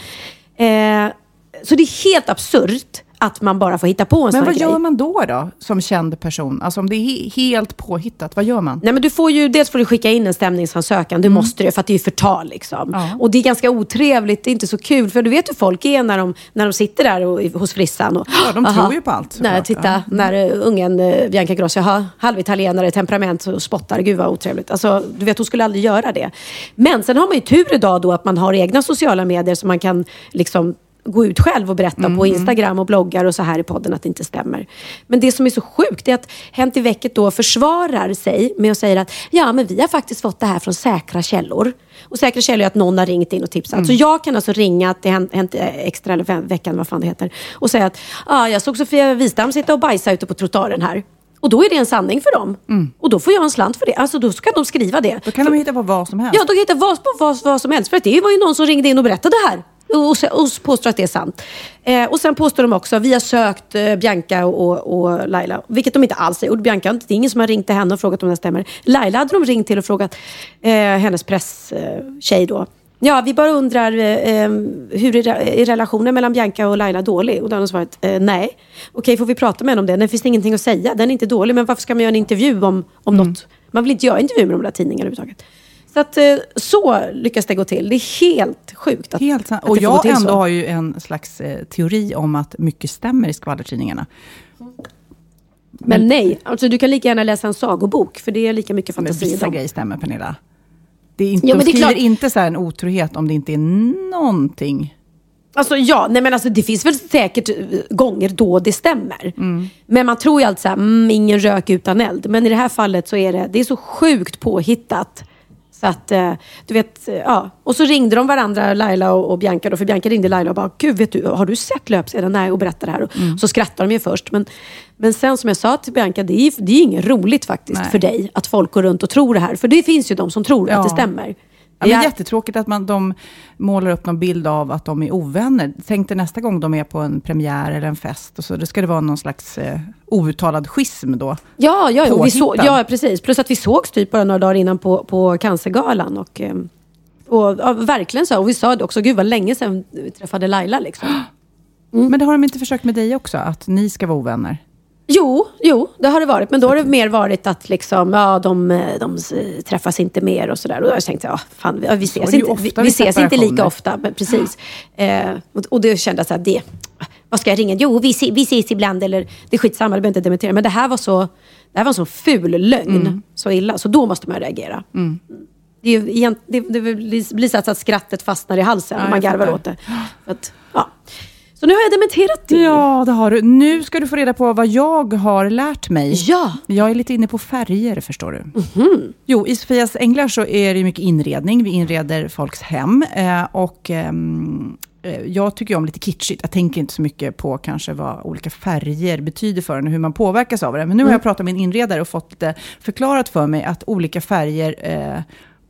Eh, så det är helt absurt att man bara får hitta på en Men sån här vad grej. gör man då, då, som känd person? Alltså om det är he- helt påhittat, vad gör man? Nej, men du får ju, dels får du skicka in en stämningsansökan, det måste du för att det är förtal. Liksom. Mm. Ja. Och det är ganska otrevligt, det är inte så kul. För du vet hur folk är när de, när de sitter där och, hos frissan. Och, Ja, de tror ju på allt, Nej, titta, Ja. när uh, ungen uh, Bianca Grossi har halvitalienare temperament och spottar. Gud vad otrevligt. Alltså, du vet, hon skulle aldrig göra det. Men sen har man ju tur idag då att man har egna sociala medier som man kan liksom gå ut själv och berätta Mm, på Instagram och bloggar och så här i podden att det inte stämmer. Men det som är så sjukt är att Hänt i vecket då försvarar sig med att säga att ja, men vi har faktiskt fått det här från säkra källor. Och säkra källor är att någon har ringt in och tipsat. Mm. Så jag kan alltså ringa till Hänt, Hänt Extra eller Ve- veckan, vad fan det heter, och säga att ah, jag såg Sofia Wistam sitta och bajsa ute på trottoaren här. Och då är det en sanning för dem. Och då får jag en slant för det. Alltså då ska de skriva det. Mm. Då kan de hitta på vad som helst. Ja, de kan hitta vad, på vad, vad som helst. För det var ju någon som ringde in och berättade det här. Och, och, påstår att det är sant. Eh, och sen påstår de också, vi har sökt eh, Bianca och, och, Laila. Vilket de inte alls har gjort. Bianca, det är ingen som har ringt till henne och frågat om det stämmer. Laila hade de ringt till och frågat, eh, hennes presstjej tjej då. Ja, vi bara undrar, eh, eh, hur är, är relationen mellan Bianca och Laila dålig? Och då har de svarat, eh, nej. Okej, får vi prata med henne om det? Det finns ingenting att säga, den är inte dålig. Men varför ska man göra en intervju om, om något? Man vill inte göra intervjuer med de där tidningarna överhuvudtaget. Så att eh, så lyckas det gå till. Det är helt sjukt att, Helt sant. att Och det får gå jag till ändå så. har ju en slags eh, teori om att mycket stämmer i skvallertidningarna. Men nej, alltså du kan lika gärna läsa en sagobok. För det är lika mycket Men fantasi i vissa grejer stämmer, Pernilla. Det är inte, Ja, de men det skriver klart- inte så en otrohet om det inte är någonting. Alltså ja, nej men alltså det finns väl säkert eh, gånger då det stämmer. Men man tror ju alltid såhär, mm, ingen rök utan eld. Men i det här fallet så är det, det är så sjukt påhittat. Så att, eh, du vet, eh, ja. Och så ringde de varandra, Laila och, och Bianca då, för Bianca ringde Laila och bara, gud vet du, har du sett löpsedeln? Nej, och berättade det här. Och, Så skrattade de ju först. Men, men sen som jag sa till Bianca, det är det är inget roligt faktiskt Nej. för dig att folk går runt och tror det här. För det finns ju de som tror Ja. att det stämmer. Ja, men Jättetråkigt att man, de målar upp någon bild av att de är ovänner. Tänk dig nästa gång de är på en premiär eller en fest. Och så, det ska det vara någon slags eh, outtalad schism då. Ja, ja, ja, vi så, ja, precis. Plus att vi sågs typ bara några dagar innan på, på Cancergalan. Och, ehm, och ja, verkligen så. Och vi sa det också, gud vad länge sedan vi träffade Laila. Liksom. Mm. Men det har de inte försökt med dig också? Att ni ska vara ovänner? Jo, jo, det har det varit. Men då har det mer varit att liksom, ja, de, de s- träffas inte mer och sådär. Och då har jag tänkt, ja, fan, vi, ses, inte, vi, vi ses inte lika ofta. Men precis. Eh, och, och det kände jag så här, det, vad ska jag ringa? Jo, vi, vi ses ibland. Eller, det är skitsamma, det behöver inte dementera. Men det här var så, det här var en så ful lögn. Mm. Så illa. Så då måste man reagera. Det, är det, det blir så att skrattet fastnar i halsen Ja, och man garvar fattar. åt det. Att, ja. Så nu har jag dementerat det. Ja, det har du. Nu ska du få reda på vad jag har lärt mig. Ja. Jag är lite inne på färger, förstår du. Jo, i Sofias Änglar så är det mycket inredning. Vi inreder folks hem. Eh, och ehm, eh, jag tycker om lite kitschigt. Jag tänker inte så mycket på kanske vad olika färger betyder för en och hur man påverkas av det. Men nu har jag pratat med en inredare och fått lite förklarat för mig att olika färger eh,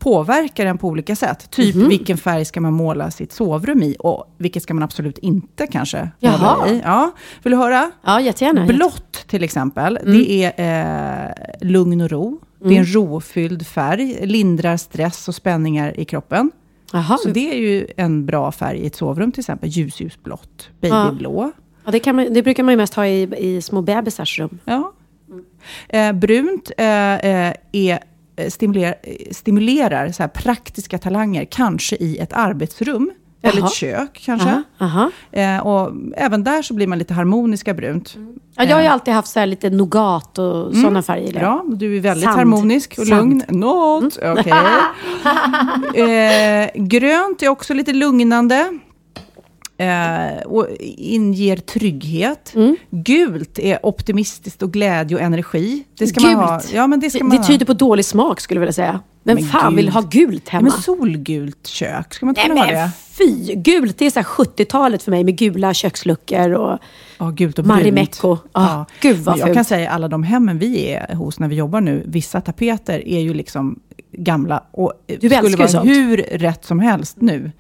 påverkar en på olika sätt. Typ vilken färg ska man måla sitt sovrum i och vilket ska man absolut inte kanske måla Jaha. i. Ja. Vill du höra? Ja, jättegärna. Blått till exempel, Mm. det är eh, lugn och ro. Det är en rofylld färg, lindrar stress och spänningar i kroppen. Jaha. Så det är ju en bra färg i ett sovrum till exempel. Ljusljusblått, babyblå. Ja, det, man, det brukar man ju mest ha i, i små bebisars rum. Ja. Eh, brunt eh, eh, är stimulerar, eh, stimulerar så här praktiska talanger, kanske i ett arbetsrum. Eller Jaha. ett kök kanske. Aha, aha. Eh, och även där så blir man lite harmoniska brunt. Ja, jag har ju alltid haft så här lite nougat och sådana färger. Mm. Bra, du är väldigt Sand. harmonisk och Sand. Mm. lugn. Något, okej. eh, grönt är också lite lugnande. Eh, och inger trygghet. Mm. Gult är optimistiskt och glädje och energi. Det ska man Gult? ha. Ja, men det ska Det, man det tyder på dålig smak skulle jag vilja säga. Vem Men fan gud. vill ha gult Ja, hemma? men solgult kök, ska man inte kunna ha det? fy! Gult, det är så här 70-talet för mig med gula köksluckor och... Ja, gult och. Marimekko. Ah, gud, vad Men Jag fult. kan säga alla de hemmen vi är hos när vi jobbar nu, vissa tapeter är ju liksom gamla och Du skulle vara sånt. hur rätt som helst nu.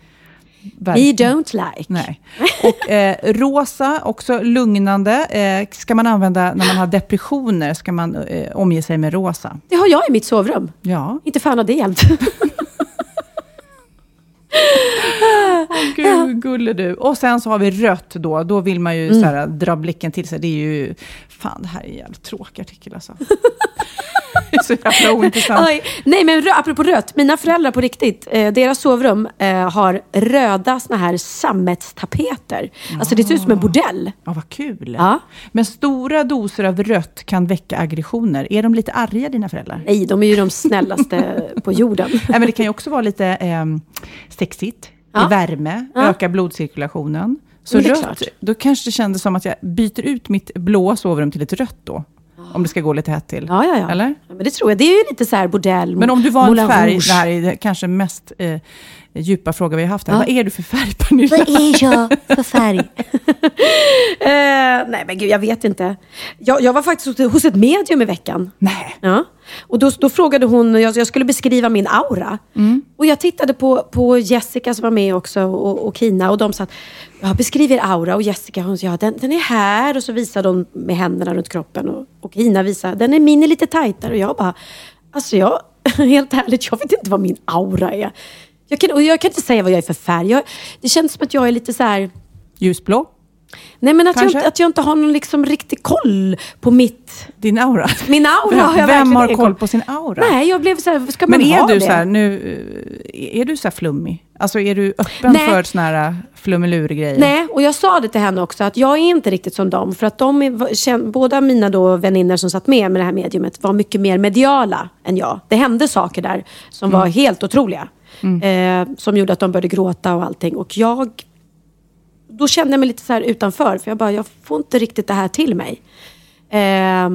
We Verkligen. don't like. Nej. Och eh, rosa, också lugnande. Eh, ska man använda när man har depressioner, ska man eh, omge sig med rosa. Det har jag i mitt sovrum. Ja. Inte fan av det hjälpt. Gud, gulle du. Och sen så har vi rött då. Då vill man ju så här, dra blicken till sig. Det är ju... Fan, det här är en jävligt tråkig artikel alltså. det är så jävla ointressant. Oj. Nej, men rö- apropå rött. Mina föräldrar på riktigt, eh, deras sovrum eh, har röda såna här sammetstapeter. Alltså det ser ut som en bordell. Ja, vad kul. Ja. Men stora doser av rött kan väcka aggressioner. Är de lite arga, dina föräldrar? Nej, de är ju de snällaste på jorden. Nej, men det kan ju också vara lite eh, sexigt, Ja. i värme, Ja. öka blodcirkulationen. Så rött, klart. då kanske det kändes som att jag byter ut mitt blåa sovrum till ett rött då. Om det ska gå lite hett till. Ja, ja, ja. Eller? Ja, men det tror jag. Det är ju lite så här bordell. Men om du var en färg, det här är kanske mest eh, djupa fråga vi har haft här. Ja. Vad är du för färg, Pernilla? Vad är jag för färg? eh, nej, men gud, jag vet inte. Jag, jag var faktiskt hos, ett medium i veckan. Nej. Ja. Och då, då frågade hon, jag, jag skulle beskriva min aura. Och jag tittade på, på Jessica som var med också och, och Kina och de sa att jag beskriver aura och Jessica hon sa ja, den, den är här och så visade de med händerna runt kroppen och, och Kina visade den är min är lite tajtare och jag bara alltså jag, helt ärligt, jag vet inte vad min aura är. Jag kan, och jag kan inte säga vad jag är för färg. Jag, det känns som att jag är lite så här Ljusblå? Nej men att jag, Kanske? inte, att jag inte har någon liksom riktig koll på mitt... Din aura? Min aura har jag Vem har koll på sin aura? Nej, jag blev så här, ska man Men är ha du det? så här, nu, eh, är du så här flummig? Alltså är du öppen Nej. för såna här eh, flummilur-grejer? Nej, och jag sa det till henne också att jag är inte riktigt som dem. För att de är, båda mina då vänner som satt med med det här mediumet var mycket mer mediala än jag. Det hände saker där som Mm. var helt otroliga. Eh, som gjorde att de började gråta och allting. Och jag, då kände jag mig lite så här utanför. För jag bara, jag får inte riktigt det här till mig. Eh,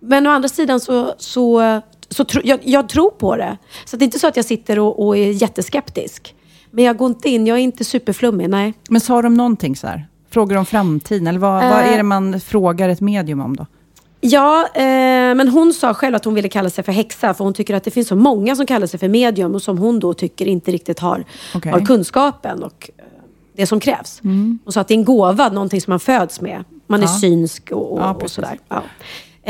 men å andra sidan så, så, så tro, jag, jag tror på det. Så det är inte så att jag sitter och, och är jätteskeptisk. Men jag går inte in, jag är inte superflummig, nej. Men sa de någonting så här? Frågor om framtiden? Eller vad, vad Eh. är det man frågar ett medium om då? Ja, eh, men hon sa själv att hon ville kalla sig för häxa för hon tycker att det finns så många som kallar sig för medium och som hon då tycker inte riktigt har, Okej. har kunskapen och eh, det som krävs. Hon sa att det är en gåva, någonting som man föds med. Man är Ja. synsk och, och, Ja, och sådär. Ja.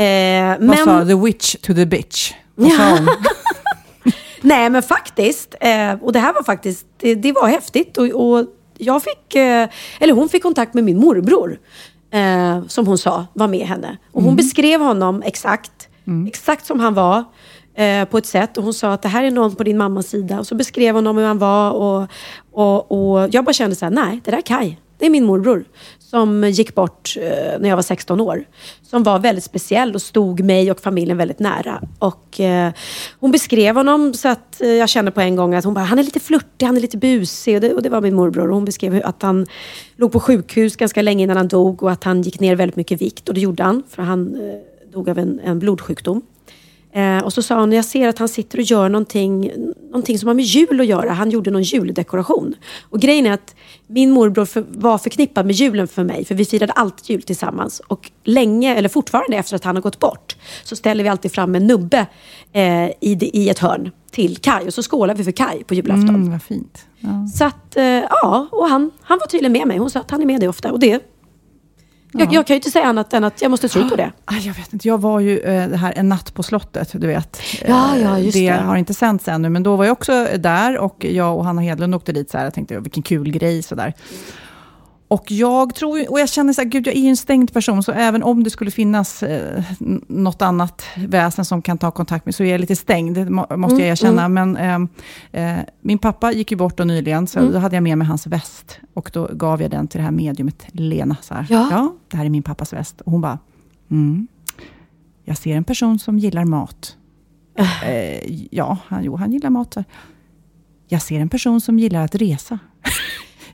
Eh, Vad sa the witch to the bitch? Vad sa hon? Nej, men faktiskt. Eh, och det här var faktiskt, det, det var häftigt. Och, och jag fick, eh, eller hon fick kontakt med min morbror. Eh, som hon sa var med henne. Och hon beskrev honom exakt, exakt som han var. Eh, på ett sätt. Och hon sa att det här är någon på din mammas sida. Och så beskrev hon om hur han var. Och, och, och jag bara kände så här, nej, det där är Kai. Det är min morbror. Som gick bort eh, när jag var 16 år. Som var väldigt speciell och stod mig och familjen väldigt nära. Och eh, hon beskrev honom så att eh, jag kände på en gång att hon bara, han är lite flörtig, han är lite busig. Och det, och det var min morbror. Och hon beskrev att han låg på sjukhus ganska länge innan han dog. Och att han gick ner väldigt mycket i vikt. Och det gjorde han. För han eh, dog av en, en blodsjukdom. Eh, och så sa hon, jag ser att han sitter och gör någonting, någonting som har med jul att göra. Han gjorde någon juldekoration. Och grejen är att min morbror för, var förknippad med julen för mig. För vi firade alltid jul tillsammans. Och länge, eller fortfarande efter att han har gått bort, så ställer vi alltid fram en nubbe eh, i, det- i ett hörn till Kai. Och så skålar vi för Kai på julafton. Mm, vad fint. Ja. Så att, eh, ja, och han, han var tydligen med mig. Hon sa att han är med dig ofta. Och det, jag, jag kan ju inte säga annat än att jag måste tro på det. Ah, Jag vet inte, jag var ju eh, det här En natt på slottet, du vet. Ja, Eh, ja, just det. det. har inte sänts ännu, men då var jag också där och jag och Hanna Hedlund åkte dit så här. Jag tänkte, vilken kul grej sådär. Och jag tror, och jag känner så här, gud jag är ju en stängd person, så även om det skulle finnas eh, något annat väsen som kan ta kontakt med, så är jag lite stängd, det må, måste jag erkänna. Men ehm, eh, min pappa gick ju bort då nyligen, så då hade jag med mig hans väst. Och då gav jag den till det här mediumet Lena. Så här, Ja. det här är min pappas väst. Och hon bara, mm, jag ser en person som gillar mat. Eh, ja, han, jo, han gillar mat. Så. Jag ser en person som gillar att resa.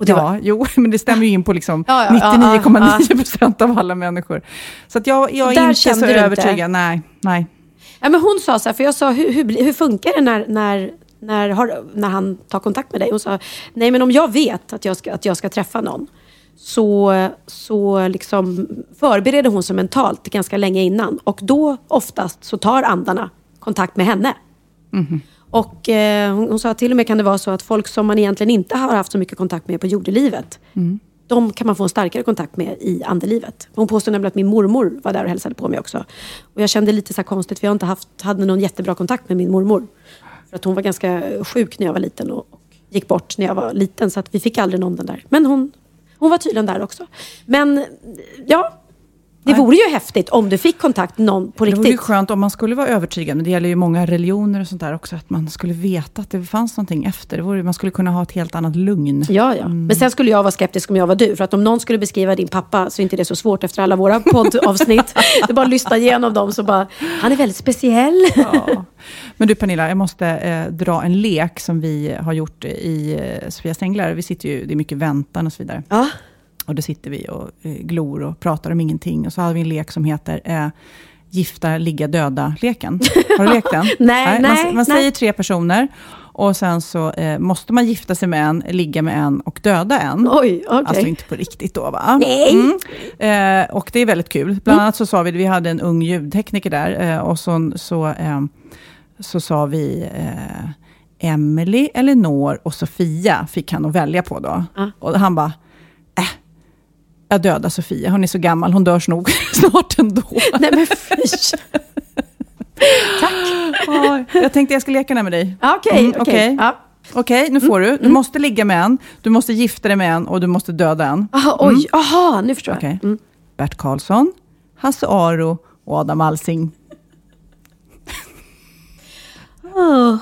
Och det ja, var- jo, men det stämmer ju in på liksom Ja, ja, ja, 99,9 procent av alla människor. Så att jag, jag är inte så du inte? övertygad. Nej, nej. Ja, men hon sa så här, för jag sa, hur, hur, hur funkar det när, när, när, har, när han tar kontakt med dig? Hon sa, nej men om jag vet att jag ska, att jag ska träffa någon, så, så liksom förbereder hon sig mentalt ganska länge innan. Och då oftast så tar andarna kontakt med henne. Och eh, hon, hon sa att till och med kan det vara så att folk som man egentligen inte har haft så mycket kontakt med på jordelivet, de kan man få en starkare kontakt med i andelivet. Hon påstår nämligen att min mormor var där och hälsade på mig också. Och jag kände lite så konstigt, för jag inte haft, hade någon jättebra kontakt med min mormor. För att hon var ganska sjuk när jag var liten och, och gick bort när jag var liten. Så att vi fick aldrig någon den där. Men hon, hon var tydligen där också. Men ja, det vore ju häftigt om du fick kontakt någon på Det vore ju riktigt. skönt om man skulle vara övertygad, men det gäller ju många religioner och sånt där också, att man skulle veta att det fanns någonting efter. Det vore, man skulle kunna ha ett helt annat lugn. Ja, ja. Men sen skulle jag vara skeptisk om jag var du. För att om någon skulle beskriva din pappa så är inte det så svårt efter alla våra poddavsnitt. det är bara att lyssna igenom dem så bara, han är väldigt speciell. Ja. Men du Pernilla, jag måste eh, dra en lek som vi har gjort i eh, Sofias Änglar. Vi sitter ju, det är mycket väntan och så vidare. Ja. Och då sitter vi och eh, glor och pratar om ingenting. Och så har vi en lek som heter eh, Gifta, ligga, döda-leken. Har du lekt den? Nej, nej, Man, man nej. säger tre personer. Och sen så eh, måste man gifta sig med en, ligga med en och döda en. Oj, okej. Alltså inte på riktigt då va? Nej. Mm. Eh, och det är väldigt kul. Bland annat så sa vi, vi hade en ung ljudtekniker där. Eh, och så, så, eh, så sa vi eh, Emily, Elinor och Sofia fick han att välja på då. Ja. Och han bara, äh, jag dödar Sofia, hon är så gammal, hon dör nog snart ändå. Nej men fy. Ja, jag tänkte jag ska leka den med dig. Okej, Mm, okej. okej. Ja. Okej, nu får du. Du måste ligga med en, du måste gifta dig med en och du måste döda en. Aha, oj, aha, nu förstår jag. Mm. Bert Karlsson, Hasse Aro och Adam Alsing.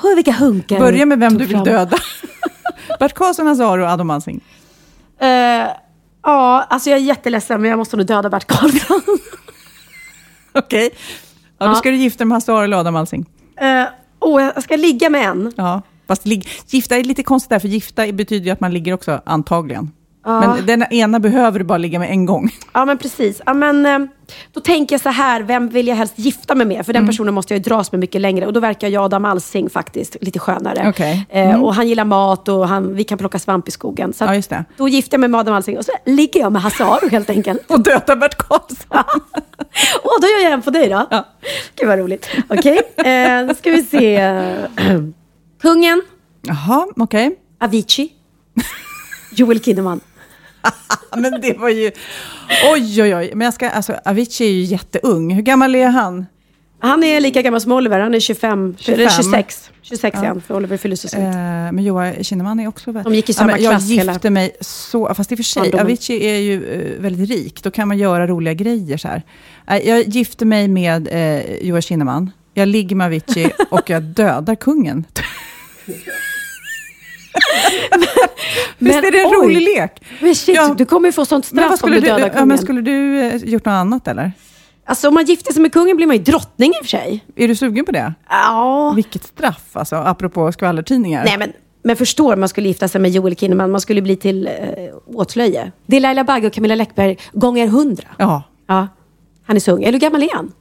Hör vilka hunkar Börja med vem du vill fram. döda. Bert Karlsson, Hasse Aro och Adam Alsing. Eh, ja, alltså jag är jätteledsen men jag måste nog döda Bert Karlsson. Okej. Ja, då ska du gifta dig med Hasse Aro Adam Alsing. Eh, Åh, jag ska ligga med en. Ja. Fast lig- gifta är lite konstigt där, för gifta betyder ju att man ligger också, antagligen. Men den ena behöver du bara ligga med en gång. Ja, men precis. Ja, men, eh, då tänker jag så här, vem vill jag helst gifta mig med? För Mm. den personen måste jag ju dras med mycket längre. Och då verkar jag Adam Alsing faktiskt lite skönare. Okej. Mm. Eh, och han gillar mat och han, vi kan plocka svamp i skogen. Så att Ja. Då gifter jag mig med Adam Alsing och så ligger jag med Hasse Aro helt enkelt. Och döda Bert Karlsson. Och då gör jag en på dig då. Ja. Gud vad roligt. Okej, eh, då ska vi se. Kungen, Jaha, okej. Avicii, Joel Kinnaman. Men det var ju... Oj, oj, oj. Men jag ska, alltså, Avicii är ju jätteung. Hur gammal är han? Han är lika gammal som Oliver, han är 25, 25. eller 26. 26 ja. igen, för Oliver fyller så sent. Eh, men Joa Kinnaman är också... De gick i samma Jag klass gifte hela- mig så... Fast i och för sig, Barndomen. Avicii är ju eh, väldigt rik. Då kan man göra roliga grejer så här. Eh, jag gifte mig med eh, Joa Kinnaman. Jag ligger med Avicii och jag dödar kungen. Visst är det en oj. rolig lek? Men shit, Ja. du kommer ju få sånt Men, straff om du du, dödar ja, kungen. men skulle du eh, gjort något annat eller? Alltså om man gifter sig med kungen blir man ju drottning i och för sig. Är du sugen på det? Ja. Vilket straff, alltså, apropå skvallertidningar. Nej men, men förstår man skulle gifta sig med Joel Kinnaman, man skulle bli till eh, åtlöje. Det är Laila Bagge och Camilla Läckberg gånger hundra. Ja, Ja. Han är så ung. Eller hur gammal är han?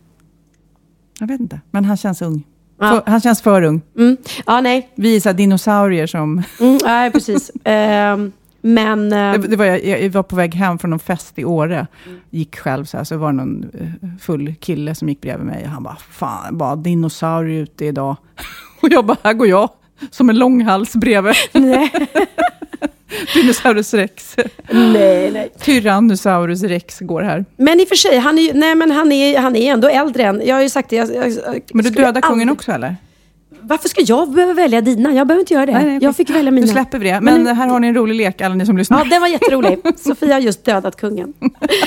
jag vet inte. Men han känns ung. Ja. Han känns för ung. Mm. Ja, nej. Vi är så dinosaurier som... Mm, nej, precis. Ehm, men... ehm, Det, det var jag, jag var på väg hem från någon fest i Åre. Gick själv så här, så var det någon eh, full kille som gick bredvid mig. Och han bara, fan, bara dinosaurier ute idag. Och jag bara, här går jag. Som en långhals bredvid. nej, Dinosaurus rex. nej, nej. Tyrannosaurus rex går här. Men i och för sig, han är nej, men han är, han är ändå äldre än... Jag har ju sagt det. Jag, jag, jag Men du dödar kungen också eller? Varför ska jag behöva välja dina? Jag behöver inte göra det. Nej, nej, jag fick välja mina. Nu släpper vi det. Men, här har ni en rolig lek, alla ni som lyssnar. Ja, den var jätterolig. Sofia har just dödat kungen.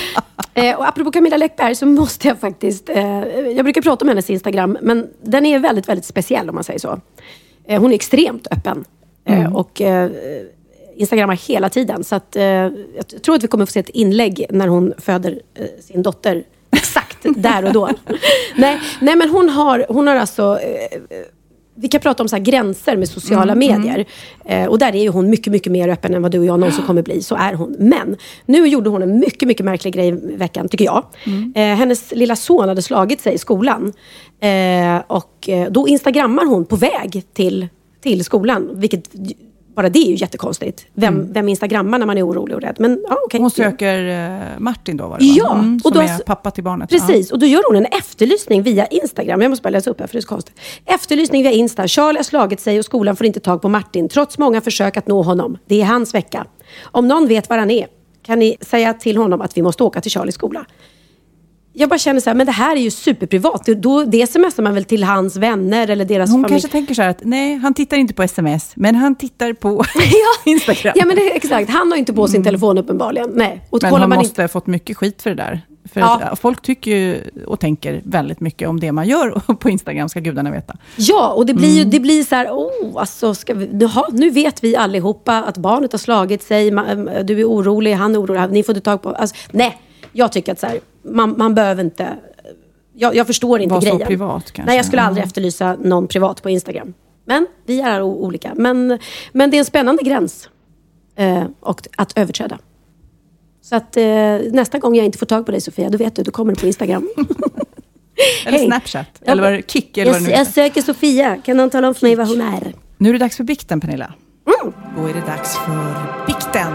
eh, och apropå Camilla Läckberg så måste jag faktiskt... Eh, jag brukar prata om hennes Instagram, men den är väldigt, väldigt speciell om man säger så. Eh, hon är extremt öppen. Eh, Mm. och eh, Instagrammar hela tiden. Så att, eh, jag tror att vi kommer få se ett inlägg när hon föder eh, sin dotter. Exakt där och då. nej, nej, men hon har, hon har alltså... Eh, vi kan prata om så här gränser med sociala medier. Eh, och där är ju hon mycket, mycket mer öppen än vad du och jag någonsin kommer bli. Så är hon. Men nu gjorde hon en mycket, mycket märklig grej i veckan, tycker jag. Eh, hennes lilla son hade slagit sig i skolan. Eh, och eh, då instagrammar hon på väg till, till skolan. Vilket, bara det är ju jättekonstigt. Vem, vem instagrammar när man är orolig och rädd? Men ja, okej. Hon söker eh, Martin då, var det? Ja, Mm, och då- är pappa till barnet. Precis, och då gör hon en efterlysning via Instagram. Jag måste bara läsa upp här för det är så konstigt. Efterlysning via Insta. Charlie har slagit sig och skolan får inte tag på Martin trots många försök att nå honom. Det är hans vecka. Om någon vet var han är kan ni säga till honom att vi måste åka till Charlies skola. Jag bara känner så här, men det här är ju superprivat. Då- det smsar man väl till hans vänner eller deras Hon familj. kanske tänker så här att nej, han tittar inte på sms, men han tittar på Instagram. Ja men det, exakt, han har inte på sin telefon uppenbarligen. Nej. Och Men hon man måste ha fått mycket skit för det där. För Ja. folk tycker ju och tänker väldigt mycket om det man gör på Instagram, ska gudarna veta. Ja, och det blir Mm. ju det blir så här, oh, alltså ska vi, jaha, nu vet vi allihopa att barnet har slagit sig, ma- du är orolig, han är orolig, ni får inte tag på... Alltså, nej, jag tycker att så här, man, man behöver inte... Jag, jag förstår inte Var så grejen. privat, kanske. Nej, jag skulle aldrig efterlysa någon privat på Instagram. Men vi är olika. Men, men det är en spännande gräns eh, och att överträda. Så att eh, nästa gång jag inte får tag på dig Sofia, då vet du, då kommer du på Instagram. Eller Hej. Snapchat, eller vad det, Kik, eller vad jag, det nu jag söker Sofia, kan någon tala om för mig vad hon är? Nu är det dags för bikten, Pernilla. Mm. Då är det dags för bikten.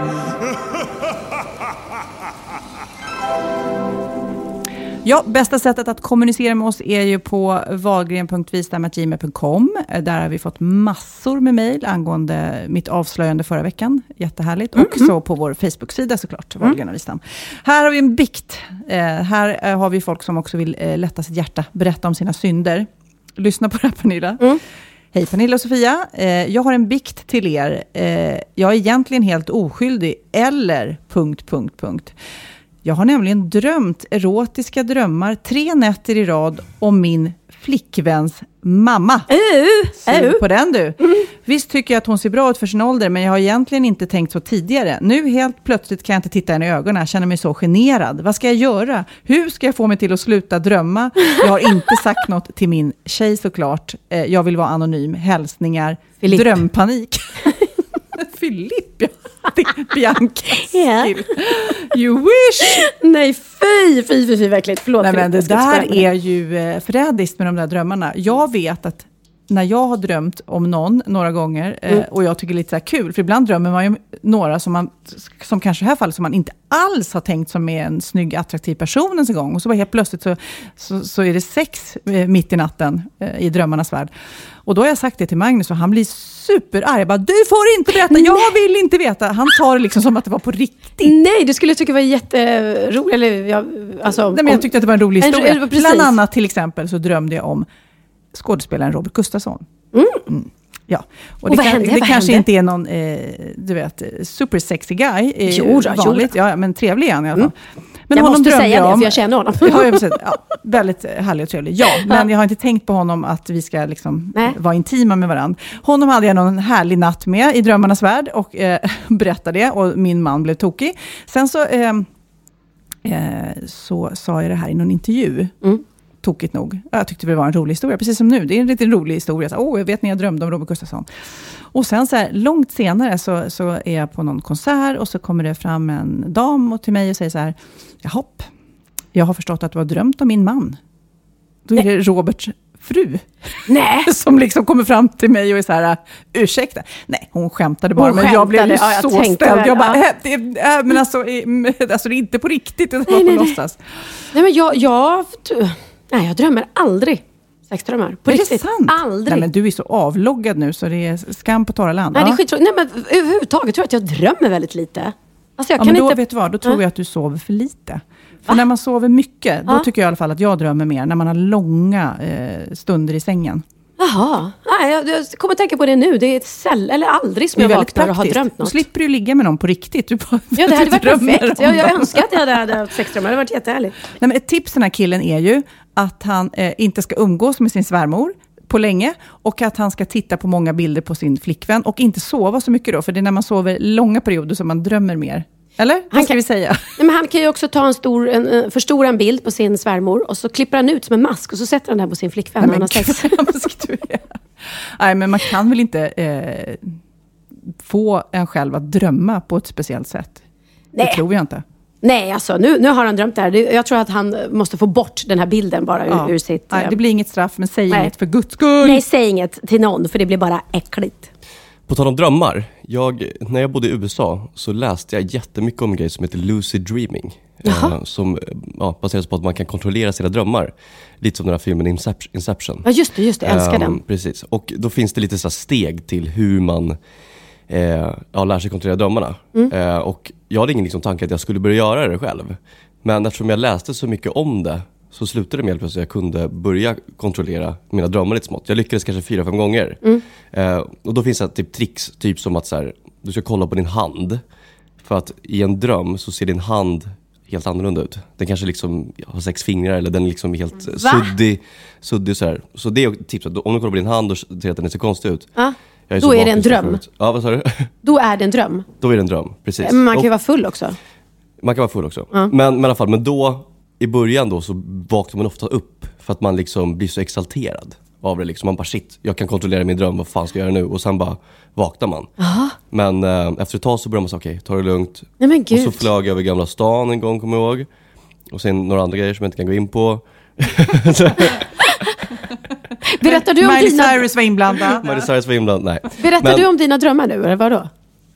Ja, bästa sättet att kommunicera med oss är ju på valgren.vistam.gmail.com. Där har vi fått massor med mejl angående mitt avslöjande förra veckan. Jättehärligt. Och så på vår Facebook-sida såklart, Wahlgren och Wistam. Här har vi en bikt. Eh, här eh, har vi folk som också vill eh, lätta sitt hjärta, berätta om sina synder. Lyssna på det här Pernilla. Hej Pernilla och Sofia. Eh, jag har en bikt till er. Eh, jag är egentligen helt oskyldig, eller... punkt, punkt, punkt. Jag har nämligen drömt erotiska drömmar tre nätter i rad om min flickväns mamma. Sug på den du. Visst tycker jag att hon ser bra ut för sin ålder, men jag har egentligen inte tänkt så tidigare. Nu helt plötsligt kan jag inte titta henne i ögonen, jag känner mig så generad. Vad ska jag göra? Hur ska jag få mig till att sluta drömma? Jag har inte sagt något till min tjej såklart. Eh, Jag vill vara anonym. Hälsningar. Filip. Drömpanik. Filip, ja. Biancas Ja. kill. You wish! Nej, fy, fy, fy, fy verkligen. Förlåt. Nej, men det där är ju eh, förrädiskt med de där drömmarna. Jag vet att när jag har drömt om någon några gånger, eh, Mm. och jag tycker det är lite så kul, för ibland drömmer man ju några som man, som kanske i det här fallet, som man inte alls har tänkt som är en snygg, attraktiv person ens en gång. Och så bara helt plötsligt så, så, så är det sex eh, mitt i natten i drömmarnas värld. Och då har jag sagt det till Magnus och han blir superarg. Jag bara, du får inte berätta, jag vill inte veta. Han tar det liksom som att det var på riktigt. Nej, du skulle tycka det var jätteroligt. Eller, jag, alltså, Nej, men jag tyckte att det var en rolig En- historia. precis. Bland annat till exempel så drömde jag om skådespelaren Robert Gustafsson. Mm. Ja. Och det, vad kan, det kanske hände? inte är någon, eh, du vet, super sexy guy. Eh, Jo då, jo vanligt. då. Ja, men trevlig är han i alla fall. Men jag honom måste säga jag det, om. för jag känner honom. Ja, ja, precis. Ja, väldigt härlig och trevlig. Ja, men jag har inte tänkt på honom att vi ska liksom Nej. vara intima med varandra. Honom hade jag någon härlig natt med i drömmarnas värld och eh, berättade det och min man blev tokig. Sen så, eh, eh, så sa jag det här i någon intervju. Mm. Tokigt nog. Jag tyckte det var en rolig historia, precis som nu. Det är en lite rolig historia. Så, Åh, jag vet när jag drömde om Robert Gustafsson. Och sen så här, långt senare så, så är jag på någon konsert och så kommer det fram en dam och till mig och säger så här, jaha, jag har förstått att du har drömt om min man. Då är det Roberts fru Nej. som liksom kommer fram till mig och är så här, ursäkta? Nej, hon skämtade bara, Hon men jag blev ju skämtade, ja, jag så ställd. Jag bara, ja. äh, det, äh, men alltså, alltså, det är inte på riktigt, var Nej, på nej, nej. låtsas. Nej, men jag, jag, nej, jag drömmer aldrig sexdrömmar. På Är det riktigt. sant? Aldrig. Nej, men du är så avloggad nu så det är skam på torra land. Nej, det är skittråkigt. Nej, men överhuvudtaget tror jag att jag drömmer väldigt lite. Alltså jag Ja, kan men då, inte... vet du vad, då tror Ja. jag att du sover för lite. För när man sover mycket, då Ja. tycker jag i alla fall att jag drömmer mer, när man har långa eh, stunder i sängen. Jaha, Nej, jag, jag kommer tänka på det nu. Det är ett säll, eller aldrig som Det jag vaknar och har drömt Då något. slipper du ligga med någon på riktigt. Du bara, Ja, det hade varit perfekt. Jag, jag önskar att jag hade, hade haft sexdrömmar. Det hade varit jättehärligt. Nej, men ett tips till den här killen är ju att han eh, inte ska umgås med sin svärmor på länge och att han ska titta på många bilder på sin flickvän och inte sova så mycket då, för det är när man sover långa perioder som man drömmer mer. Eller? Vad ska kan- vi säga? Nej, men han kan ju också ta en stor, en, en, förstora en bild på sin svärmor och så klipper han ut som en mask och så sätter han den på sin flickvän när han har sex. Nej, men man kan väl inte eh, få en själv att drömma på ett speciellt sätt? Det Nej. tror jag inte. Nej, alltså nu, nu har han drömt det här. Jag tror att han måste få bort den här bilden bara ur, Ja. ur sitt... Nej, eh, det blir inget straff, men säg Nej. inget för guds skull. Nej, säg inget till någon för det blir bara äckligt. På tal om drömmar. Jag, när jag bodde i USA så läste jag jättemycket om en grej som heter lucid dreaming. Eh, som eh, ja, baseras på att man kan kontrollera sina drömmar. Lite som den här filmen Incep- Inception. Ja, just det, just det. Jag älskar Ehm, den. Precis. Och då finns det lite så här steg till hur man eh, ja, lär sig kontrollera drömmarna. Mm. Eh, och jag hade ingen liksom, tanke att jag skulle börja göra det själv. Men eftersom jag läste så mycket om det så slutade det med att jag kunde börja kontrollera mina drömmar lite smått. Jag lyckades kanske fyra, fem gånger. Mm. Eh, och då finns det typ tricks, typ som att så här, du ska kolla på din hand. För att i en dröm så ser din hand helt annorlunda ut. Den kanske liksom har sex fingrar eller den är liksom helt Va? suddig. suddig så här. Så det är tipset. Om du kollar på din hand och ser att den ser konstig ut. Ja. Jag Då är det en dröm. Ja, vad sa du? Då är det en dröm. Då är det en dröm, precis. Men man kan ju vara full också. man kan vara full också. Men, men i alla fall, men då, i början då så vaknar man ofta upp för att man liksom blir så exalterad av det. Liksom. Man bara shit, jag kan kontrollera min dröm, vad fan ska jag göra nu? Och sen bara vaknar man. Men eh, efter ett tag så börjar man säga okej, ta det lugnt. Nej men Och så flög jag över Gamla stan en gång, kommer jag ihåg. Och sen några andra grejer som jag inte kan gå in på. Berättar du om Miley dina, Cyrus var inblandad. Miley Cyrus var inblandad, nej. berättar Men- du om dina drömmar nu, eller vadå?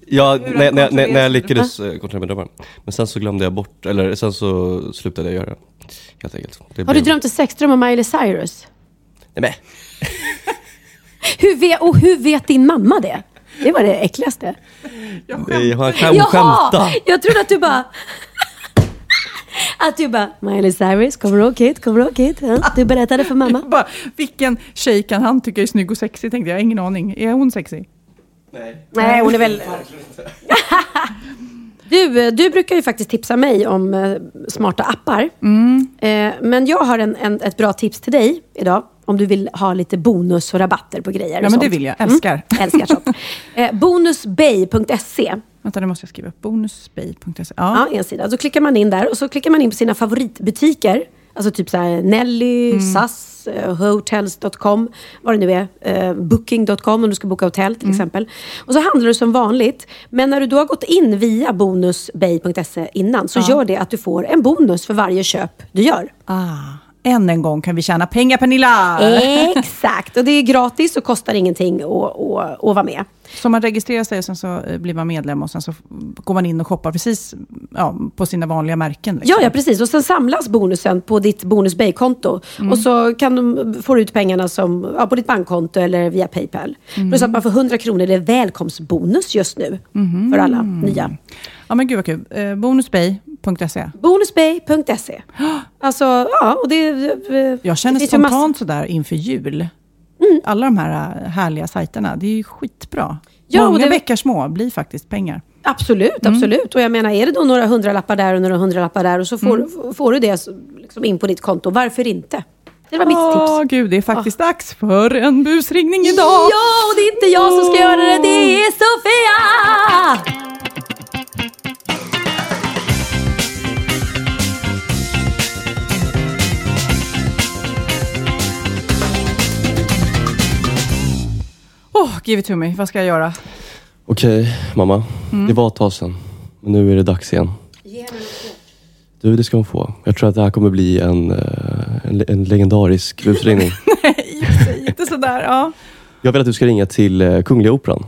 Ja, när, när, när, när jag lyckades eh, kontrollera mina drömmar. Men sen så glömde jag bort, eller sen så slutade jag göra det. Helt enkelt. Det Har du blev- drömt en sexdröm om Miley Cyrus? Nej, men, Hur vet, och hur vet din mamma det? Det var det äckligaste. Nej, han kan skämta. Jag trodde att du bara... Att du bara, Miley Cyrus, kommer du ihåg Kid? Kommer du ihåg Kid? Ja, du berättade för mamma. Bara, vilken tjej kan han tycka är snygg och sexig? Tänkte jag, ingen aning. Är hon sexig? Nej, hon är väl... Du, eh, du brukar ju faktiskt tipsa mig om eh, smarta appar. Mm. Eh, men jag har en, en, ett bra tips till dig idag. Om du vill ha lite bonus och rabatter på grejer. och Ja, men det sånt. vill jag. Älskar. Mm, älskar sånt. Eh, bonusbay.se Vänta, det måste jag skriva upp. Bonusbay.se. Ja, Ja. en sida. Då klickar man in där och så klickar man in på sina favoritbutiker. Alltså typ så här Nelly, Mm. SAS, eh, Hotels.com, vad det nu är. Eh, Booking.com om du ska boka hotell Mm. till exempel. Och så handlar du som vanligt. Men när du då har gått in via bonusbay.se innan så gör det att du får en bonus för varje köp du gör. Ah, än en gång kan vi tjäna pengar, Pernilla! Exakt! Och det är gratis och kostar ingenting att, att, att vara med. Så man registrerar sig och sen så eh, blir man medlem och sen så går man in och shoppar precis ja, på sina vanliga märken. Liksom. Ja, ja, precis. Och sen samlas bonusen på ditt Bonus Bay-konto. Och så kan de få ut pengarna som, ja, på ditt bankkonto eller via Paypal. Plus att man får 100 kronor. Det är välkomstbonus just nu för alla nya. Ja, men gud vad kul. Eh, bonusbay.se. Bonusbay.se. Alltså, ja, och det... det Jag känner det spontant sådär inför jul. Alla de här eh, härliga sajterna, det är ju skitbra. Ja, Många det- bäckar små blir faktiskt pengar. Absolut, absolut. Och jag menar, är det då några hundralappar där och några hundralappar där och så får, får du det liksom in på ditt konto. Varför inte? Det var mitt Åh tips. gud, det är faktiskt dags för en busringning idag. Ja, och det är inte jag som ska göra det, det är Sofia! Åh, give it to me. Vad ska jag göra? Okej, mamma. Mm. Det var ett tag sedan. Men nu är det dags igen. Du, det ska hon få. Jag tror att det här kommer bli en, eh, en, en legendarisk busringning. Nej, säg inte sådär. Ja. Jag vill att du ska ringa till eh, Kungliga Operan.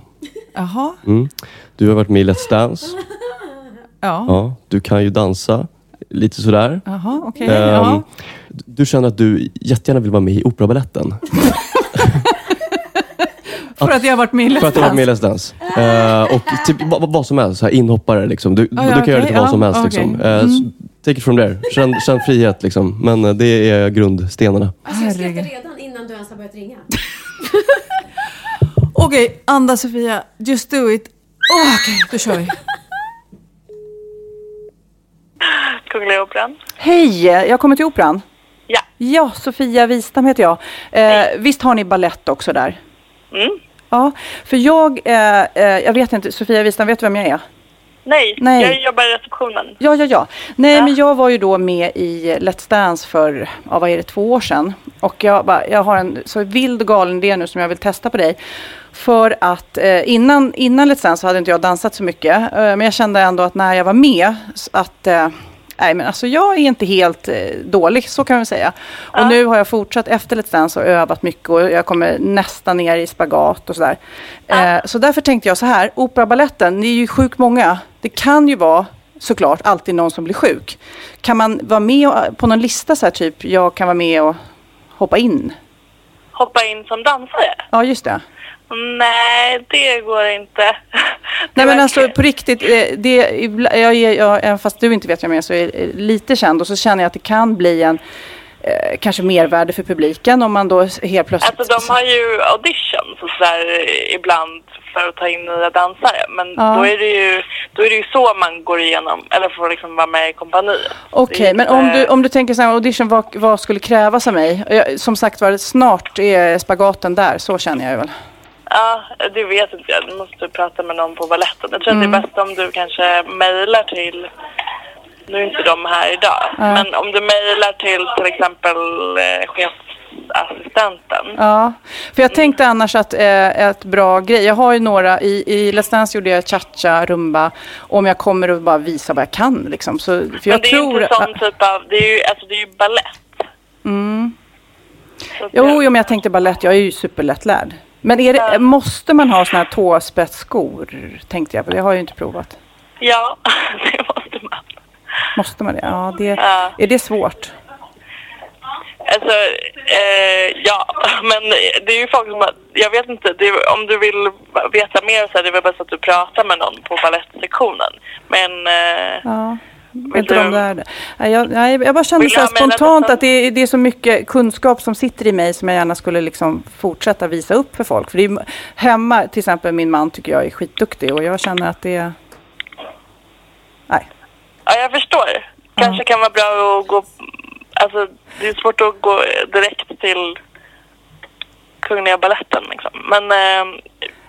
Jaha. Mm. Du har varit med i Let's Dance. Ja. Ja, du kan ju dansa lite sådär. Jaha, okej. Ehm, ja. Du känner att du jättegärna vill vara med i Operabaletten. För att jag har varit med i För att du har varit med i Let's Dance. Let's. Eh, och typ, vad, vad som helst, så här, inhoppare liksom. Du, ja, du kan okej, göra lite vad ja, som helst. okej. Liksom. Eh, så Take it from there. Känn, känn frihet liksom. Men eh, det är grundstenarna. Alltså, jag skrattar Herregud. redan innan du ens har börjat ringa. Okej, andas Sofia. Just do it. Oh, Okej, då kör vi. Kungliga Operan. Hej, jag kommer till Operan. Ja. Ja, Sofia Wistam heter jag. Eh, visst har ni ballett också där? Mm. Ja, för jag, eh, eh, jag vet inte, Sofia Wistam, vet du vem jag är? Nej, Nej. jag jobbar i receptionen. Ja, ja, ja. Nej, Ja. men jag var ju då med i Let's Dance för, ja, vad är det, två år sedan. Och jag, bara, jag har en så vild och galen idé nu som jag vill testa på dig. För att eh, innan, innan Let's Dance så hade inte jag dansat så mycket. Eh, men jag kände ändå att när jag var med, att eh, Nej men alltså jag är inte helt eh, dålig, så kan man säga. Och nu har jag fortsatt efter Let's Dance och övat mycket och jag kommer nästan ner i spagat och sådär. Eh, så därför tänkte jag så här, operabaletten, ni är ju sjukt många. Det kan ju vara såklart alltid någon som blir sjuk. Kan man vara med och- på någon lista så här typ, jag kan vara med och hoppa in? Hoppa in som dansare? Ja just det. Nej, det går inte. Nej men alltså på riktigt, eh, det, jag, jag, även fast du inte vet vem jag är så är jag lite känd och så känner jag att det kan bli en eh, kanske mervärde för publiken om man då helt plötsligt... Alltså de har ju auditions och sådär ibland för att ta in nya dansare. Men Ja. då, är det ju, då är det ju så man går igenom, eller får liksom vara med i kompaniet. Okej, är men om du, om du tänker så här, audition, vad, vad skulle krävas av mig? Jag, som sagt var, snart är spagaten där, så känner jag ju väl. Ja, det vet inte jag. Du måste prata med någon på baletten. Jag tror att Mm. det är bäst om du kanske mejlar till... Nu är inte de här idag. Men om du mejlar till till exempel eh, chefsassistenten. Ja, för jag tänkte annars att eh, ett bra grej, jag har ju några, i, i Let's Dance gjorde jag cha-cha, rumba, om jag kommer och bara visa vad jag kan liksom. Så, för jag Men det är tror... inte sån typ av... Det är ju, alltså, det är ju balett. Att Jo, jo, men jag tänkte balett, jag är ju superlättlärd. Men det, måste man ha såna här tåspetsskor, tänkte jag på. Det har jag ju inte provat. Ja, det måste man. Måste man det? Ja, det, Ja. är det svårt? Alltså, eh, ja, men det är ju folk som jag vet inte, är, om du vill veta mer så är det väl bäst att du pratar med någon på balettsektionen. Men, eh, Ja. Vill inte du- om det är det. Nej, jag, nej, jag bara kände så spontant att det är, det är så mycket kunskap som sitter i mig som jag gärna skulle liksom fortsätta visa upp för folk. För det är, hemma, till exempel min man tycker jag är skitduktig och jag känner att det är... Nej. ja jag förstår. Kanske kan vara bra att gå, alltså det är svårt att gå direkt till Kungliga Baletten liksom. Men, eh,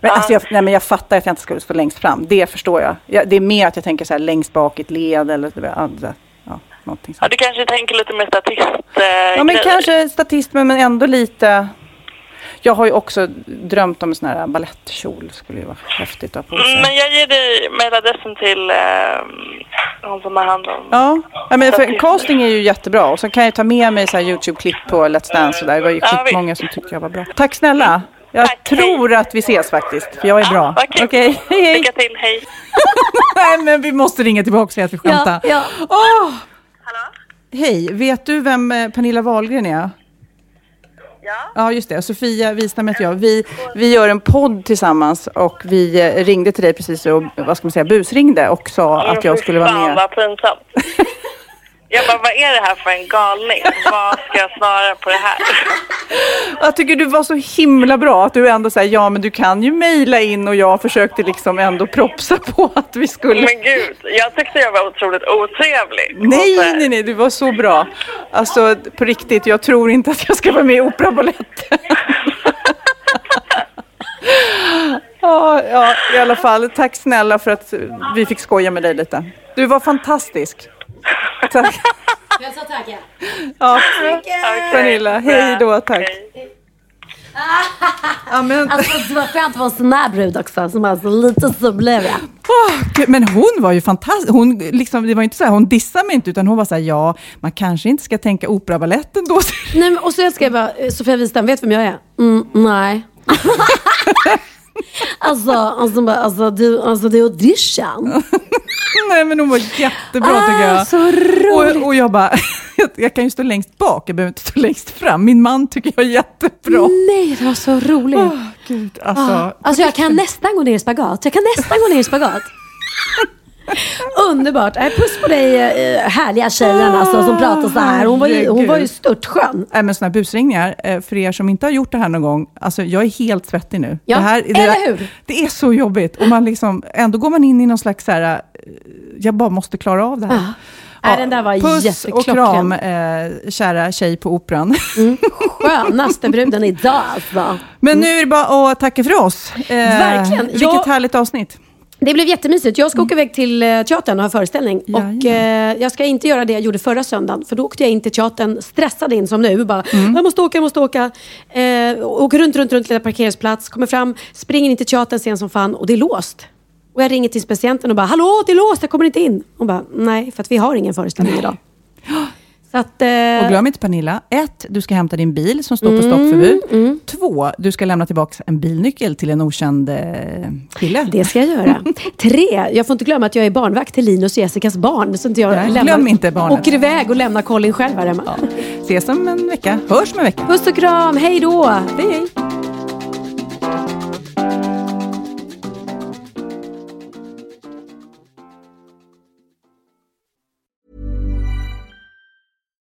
Men, ja. alltså jag, nej, men jag fattar att jag inte skulle stå längst fram. Det förstår jag. jag det är mer att jag tänker så här längst bak i ett led eller ja, det- ja, någonting ja, sånt. du kanske tänker lite mer statist eh, Ja, men grejer. kanske statist, men ändå lite... Jag har ju också drömt om en sån här balettkjol. skulle ju vara häftigt att ha på sig. Mm, Men jag ger dig mejladressen till eh, hon som har hand om... Ja, ja men för casting är ju jättebra. Och så kan jag ta med mig så här YouTube-klipp på Let's Dance och där. Det var ju Ja, skitmånga som tyckte jag var bra. Tack snälla. Jag Tack, tror att vi ses faktiskt, för jag är bra. vad kul. Okej, hej hej. Lycka till, hej. Nej, men vi måste ringa tillbaka och säga att vi skämtar. Ja, Åh! Hej, vet du vem eh, Pernilla Wahlgren är? Ja. Ja, just det. Sofia Wistam heter jag. Vi, vi gör en podd tillsammans och vi eh, ringde till dig precis och vad ska man säga, busringde och sa att jag skulle vara Fan med. vad pinsamt. Jag bara, vad är det här för en galning? Vad ska jag svara på det här? Jag tycker du var så himla bra att du ändå säger ja men du kan ju mejla in och jag försökte liksom ändå propsa på att vi skulle... Men gud, jag tyckte jag var otroligt otrevlig. Nej, nej, nej, du var så bra. Alltså på riktigt, jag tror inte att jag ska vara med i Operabaletten. ja, ja, i alla fall. Tack snälla för att vi fick skoja med dig lite. Du var fantastisk. Tack. Hälsa tackar. Ja, Pernilla, hej då, tack. Okej. Ja, men, Alltså det var skönt att vara en sån här brud också. Som alltså lite så blev jag. Gud, men hon var ju fantastisk. Hon, liksom, det var inte så här, hon dissade mig inte, utan hon var så här, ja, man kanske inte ska tänka operabaletten då. Nej, men, och så ska jag bara, eh, Sofia Wistam, vet vem jag är? Mm, nej. alltså, alltså, bara, alltså, du, alltså det är audition. Nej, men hon var jättebra tycker jag. Ah, så roligt. Och, och jag bara, jag kan ju stå längst bak, jag behöver inte stå längst fram. Min man tycker jag är jättebra. Nej, det var så roligt. Åh, Gud, alltså. Ah, alltså jag kan nästan gå ner i spagat. Jag kan nästan gå ner i spagat. underbart. Äh, puss på dig, eh, härliga tjejen alltså, som pratar så här. Hon var ju, hon var ju störtskön. Nej, men sådana här busringningar, eh, för er som inte har gjort det här någon gång, alltså jag är helt svettig nu. Ja, det här, det, eller hur? Det är så jobbigt. Och man liksom, ändå går man in i någon slags så här, jag bara måste klara av det här. Nej, den där var Puss och kram, eh, kära tjej på Operan. Skönaste bruden idag alltså. Men nu är det bara att tacka för oss. Eh, Verkligen. Vilket Jag- härligt avsnitt. Det blev jättemysigt. Jag ska åka iväg till eh, teatern och ha föreställning. Jajamän. Och eh, jag ska inte göra det jag gjorde förra söndagen. För då åkte jag in till teatern, stressad in som nu. Bara, jag måste åka, jag måste åka. Eh, åker runt, runt, runt, lilla parkeringsplats. Kommer fram, springer in till teatern sen som fan och det är låst. Och jag ringer till specienten och bara, hallå det är låst, jag kommer inte in. Hon bara, nej för att vi har ingen föreställning idag. Så att, eh, Och glöm inte Pernilla, ett, du ska hämta din bil som står på stoppförbud. Två, du ska lämna tillbaka en bilnyckel till en okänd eh, kille. det ska jag göra. Tre, jag får inte glömma att jag är barnvakt till Linus och Jessicas barn. Så inte jag Nej, lämnar, glöm inte barnet. åker iväg och lämnar Colin själv här hemma. Ses om en vecka, hörs om en vecka. Puss och kram, hej då! Hej, hej.